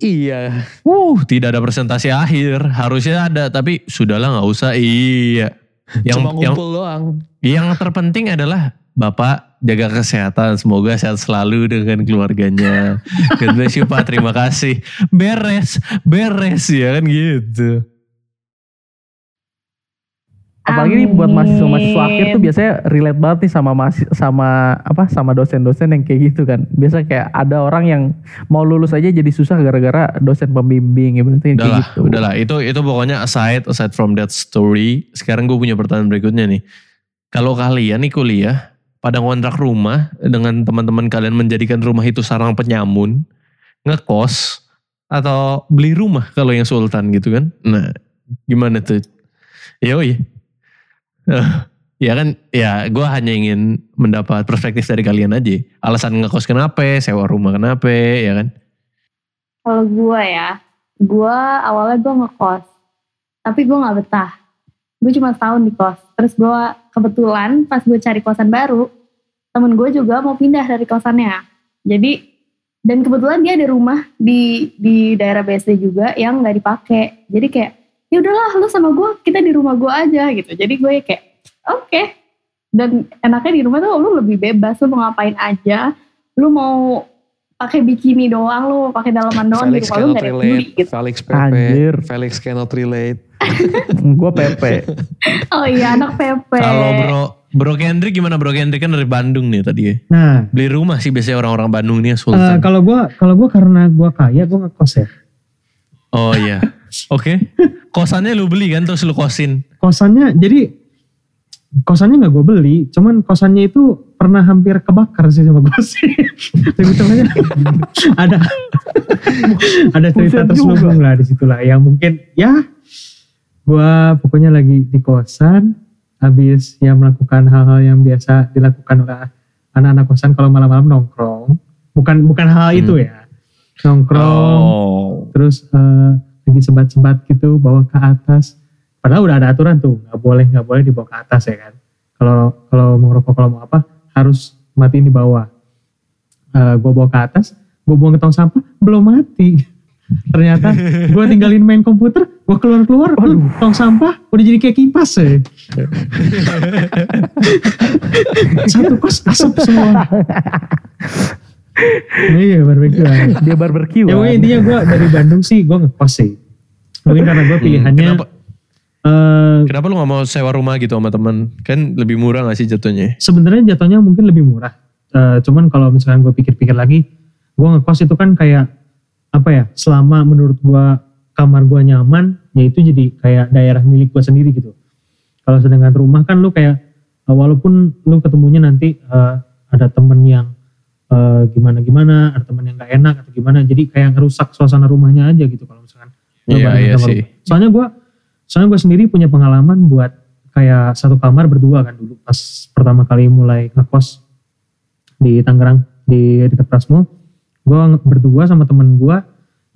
Iya. Wuh tidak ada presentasi akhir. Harusnya ada tapi sudahlah nggak usah. Iya. Yang, Cuma yang, ngumpul doang. yang terpenting adalah Bapak jaga kesehatan. Semoga sehat selalu dengan keluarganya. [laughs] God bless you Pak. Terima kasih. Beres. Beres ya kan gitu. Apalagi nih buat mahasiswa-mahasiswa akhir tuh biasanya relate banget nih sama sama apa sama dosen-dosen yang kayak gitu kan. Biasa kayak ada orang yang mau lulus aja jadi susah gara-gara dosen pembimbing ya berarti kayak Udahlah, gitu. udahlah. Itu itu pokoknya aside aside from that story. Sekarang gue punya pertanyaan berikutnya nih. Kalau kalian nih kuliah pada ngontrak rumah dengan teman-teman kalian menjadikan rumah itu sarang penyamun, ngekos atau beli rumah kalau yang sultan gitu kan? Nah, gimana tuh? Yoi. [laughs] Ya kan, ya gue hanya ingin mendapat perspektif dari kalian aja. Alasan ngekos kenapa, sewa rumah kenapa, ya kan? Kalau gue ya, gue awalnya gue ngekos, tapi gue nggak betah. Gue cuma setahun di kos. Terus gue kebetulan pas gue cari kosan baru, temen gue juga mau pindah dari kosannya. Jadi dan kebetulan dia ada rumah di di daerah BSD juga yang nggak dipakai. Jadi kayak ya udahlah lu sama gue kita di rumah gue aja gitu. Jadi gue kayak oke. Dan enaknya di rumah tuh lu lebih bebas, lu mau ngapain aja, lu mau pakai bikini doang, lu mau pakai dalaman doang di Felix rumah lu cannot gak ada peduli gitu. Felix PP. Anjir. Felix cannot relate. [laughs] gue PP. [laughs] Oh iya anak PP. Kalau bro Bro Kendrick gimana Bro Kendrick kan dari Bandung nih tadi ya. Nah, Beli rumah sih biasanya orang-orang Bandung nih eh, Sultan. kalau gua kalau gua karena gua kaya, gua ngekos ya. oh iya. [laughs] Oke. Kosannya lu beli kan terus lu kosin. Kosannya jadi kosannya nggak gue beli, cuman kosannya itu pernah hampir kebakar sih sama gue sih. [laughs] Lebih tepatnya ada [laughs] ada cerita terselubung lah di situ lah. Yang mungkin ya gue pokoknya lagi di kosan, habis ya melakukan hal-hal yang biasa dilakukan oleh anak-anak kosan kalau malam-malam nongkrong. Bukan bukan hal itu Hmm. ya, nongkrong Oh. terus eh, lagi sebat-sebat gitu bawa ke atas. Padahal udah ada aturan tuh nggak boleh nggak boleh dibawa ke atas ya kan? Kalau kalau mau ngerokok kalau mau apa harus matiin di bawah. Eh gue bawa ke atas gue buang ke tong sampah belum mati. [laughs] Ternyata gue tinggalin main komputer gue keluar keluar tong sampah udah jadi kayak kipas ya [laughs] satu kos asap semua. Iya barbecue. Dia barbecue. Ya pokoknya intinya gue dari Bandung sih gue ngekos sih. Mungkin karena gue pilihannya Kenapa? eh Kenapa lu gak mau sewa rumah gitu sama temen? Kan lebih murah gak sih jatuhnya? sebenarnya jatuhnya mungkin lebih murah. Eh, cuman kalau misalkan gue pikir-pikir lagi, gue ngekos itu kan kayak apa ya? Selama menurut gue kamar gue nyaman, ya itu jadi kayak daerah milik gue sendiri gitu. Kalau sedangkan rumah kan lu kayak eh, walaupun lu ketemunya nanti eh, ada temen yang gimana-gimana, ada temen yang gak enak atau gimana, jadi kayak ngerusak suasana rumahnya aja gitu kalau misalkan. Iya, bareng iya sama sih. Soalnya gue, soalnya gue sendiri punya pengalaman buat kayak satu kamar berdua kan dulu pas pertama kali mulai ngekos di Tangerang di dekat Prasmo. Gue berdua sama temen gue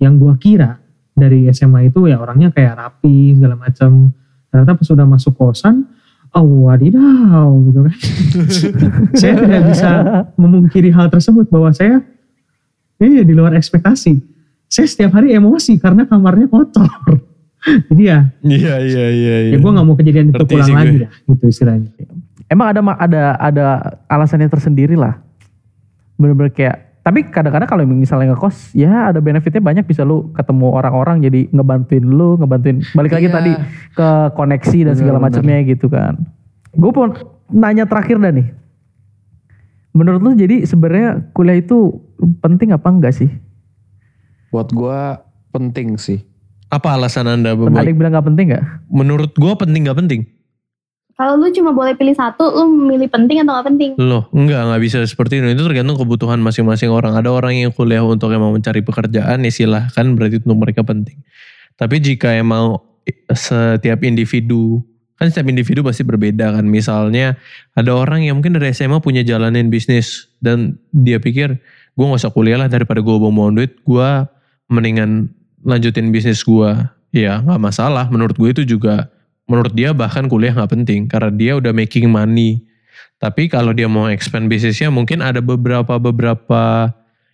yang gue kira dari SMA itu ya orangnya kayak rapi segala macam. Ternyata pas sudah masuk kosan, oh wadidaw gitu kan. [laughs] saya tidak bisa memungkiri hal tersebut bahwa saya iya di luar ekspektasi. Saya setiap hari emosi karena kamarnya kotor. [laughs] Jadi ya, Iya, iya, iya. ya gue nggak mau kejadian itu Ngerti pulang lagi ya, gitu istilahnya. Emang ada ada ada alasannya tersendiri lah. Bener-bener kayak tapi kadang-kadang kalau misalnya ngekos ya ada benefitnya banyak bisa lu ketemu orang-orang jadi ngebantuin lu ngebantuin balik lagi Iya. tadi ke koneksi dan segala macamnya gitu kan. Gue pun nanya terakhir dah nih. Menurut lu jadi sebenarnya kuliah itu penting apa enggak sih? Buat gue penting sih. Apa alasan anda? Ada yang bilang gak penting gak? Menurut gue penting gak penting? Kalau lu cuma boleh pilih satu, lu milih penting atau gak penting? Loh, enggak, enggak bisa seperti itu. Itu tergantung kebutuhan masing-masing orang. Ada orang yang kuliah untuk emang mencari pekerjaan, ya silahkan berarti untuk mereka penting. Tapi jika emang setiap individu, kan setiap individu pasti berbeda kan. Misalnya ada orang yang mungkin dari SMA punya jalanin bisnis dan dia pikir gue gak usah kuliah lah daripada gue buang-buang duit, gue mendingan lanjutin bisnis gue. Ya gak masalah, menurut gue itu juga, menurut dia bahkan kuliah gak penting karena dia udah making money tapi kalau dia mau expand bisnisnya mungkin ada beberapa beberapa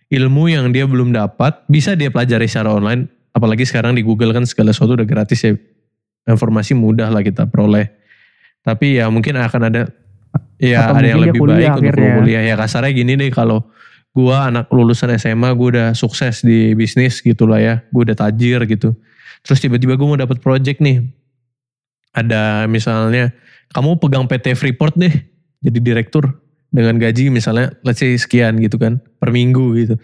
ilmu yang dia belum dapat bisa dia pelajari secara online. Apalagi sekarang di Google kan segala sesuatu udah gratis ya. Informasi mudah lah kita peroleh. Tapi ya mungkin akan ada ya Atau ada yang lebih kuliah baik untuk kuliah. Ya kasarnya gini deh kalau gua anak lulusan SMA gue udah sukses di bisnis gitu lah ya. Gue udah tajir gitu. Terus tiba-tiba gue mau dapat project nih. Ada misalnya kamu pegang PT Freeport deh jadi direktur dengan gaji misalnya let's say sekian gitu kan per minggu gitu.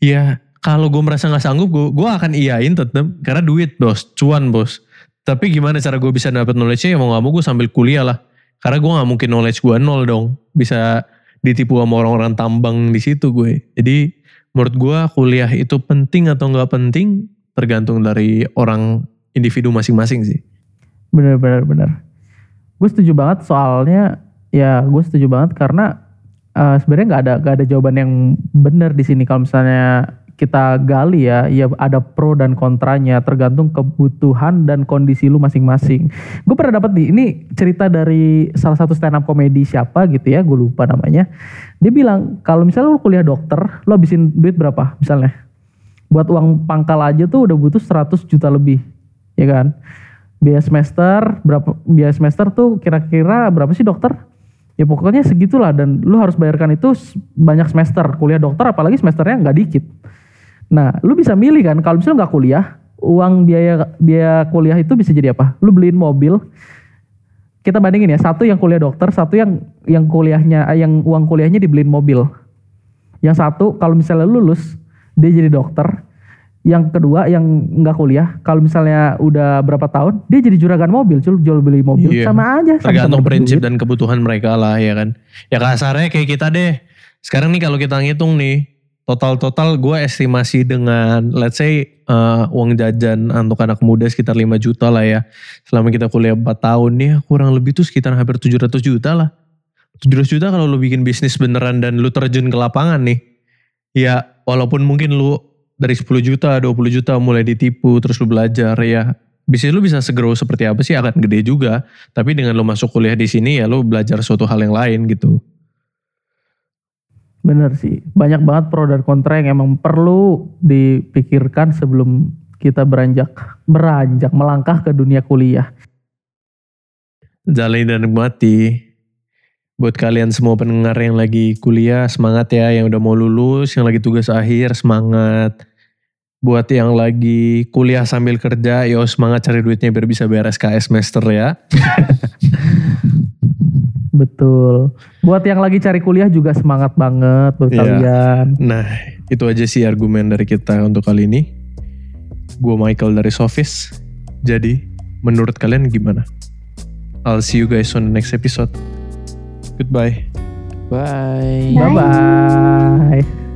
Ya kalau gue merasa nggak sanggup gue gue akan iyain tetap karena duit bos cuan bos. Tapi gimana cara gue bisa dapat knowledge-nya ya mau gak mau gue sambil kuliah lah. Karena gue gak mungkin knowledge gue nol dong. Bisa ditipu sama orang-orang tambang di situ gue. Jadi menurut gue kuliah itu penting atau nggak penting tergantung dari orang individu masing-masing sih. Bener bener bener. Gue setuju banget soalnya ya gue setuju banget karena eh, sebenarnya nggak ada nggak ada jawaban yang benar di sini kalau misalnya kita gali ya, ya ada pro dan kontranya tergantung kebutuhan dan kondisi lu masing-masing. Gue pernah dapat nih, ini cerita dari salah satu stand up komedi siapa gitu ya, gue lupa namanya. Dia bilang kalau misalnya lu kuliah dokter, lu habisin duit berapa misalnya? Buat uang pangkal aja tuh udah butuh 100 juta lebih, ya kan? biaya semester berapa biaya semester tuh kira-kira berapa sih dokter? Ya pokoknya segitulah dan lu harus bayarkan itu banyak semester kuliah dokter apalagi semesternya nggak dikit. Nah, lu bisa milih kan kalau misalnya nggak kuliah, uang biaya biaya kuliah itu bisa jadi apa? Lu beliin mobil. Kita bandingin ya, satu yang kuliah dokter, satu yang yang kuliahnya eh, yang uang kuliahnya dibeliin mobil. Yang satu kalau misalnya lulus dia jadi dokter, yang kedua yang nggak kuliah, kalau misalnya udah berapa tahun, dia jadi juragan mobil, jual, jual beli mobil, Iya. sama aja. Tergantung prinsip duit. dan kebutuhan mereka lah ya kan. Ya kasarnya kayak kita deh. Sekarang nih kalau kita ngitung nih, total-total gue estimasi dengan let's say eh, uang jajan untuk anak muda sekitar 5 juta lah ya. Selama kita kuliah 4 tahun nih kurang lebih tuh sekitar hampir 700 juta lah. 700 juta kalau lu bikin bisnis beneran dan lu terjun ke lapangan nih. Ya walaupun mungkin lu dari 10 juta, 20 juta mulai ditipu terus lu belajar ya. Bisnis lu bisa segrow seperti apa sih akan gede juga. Tapi dengan lu masuk kuliah di sini ya lu belajar suatu hal yang lain gitu. Bener sih, banyak banget pro dan kontra yang emang perlu dipikirkan sebelum kita beranjak beranjak melangkah ke dunia kuliah. Jalani dan nikmati. Buat kalian semua pendengar yang lagi kuliah, semangat ya. Yang udah mau lulus, yang lagi tugas akhir, semangat. Buat yang lagi kuliah sambil kerja, yo semangat cari duitnya biar bisa bayar SKS semester ya. [laughs] Betul. Buat yang lagi cari kuliah juga semangat banget buat Iya. kalian. Nah, itu aja sih argumen dari kita untuk kali ini. Gue Michael dari Sofis. Jadi, menurut kalian gimana? I'll see you guys on the next episode. Goodbye. Bye. Bye. Bye bye.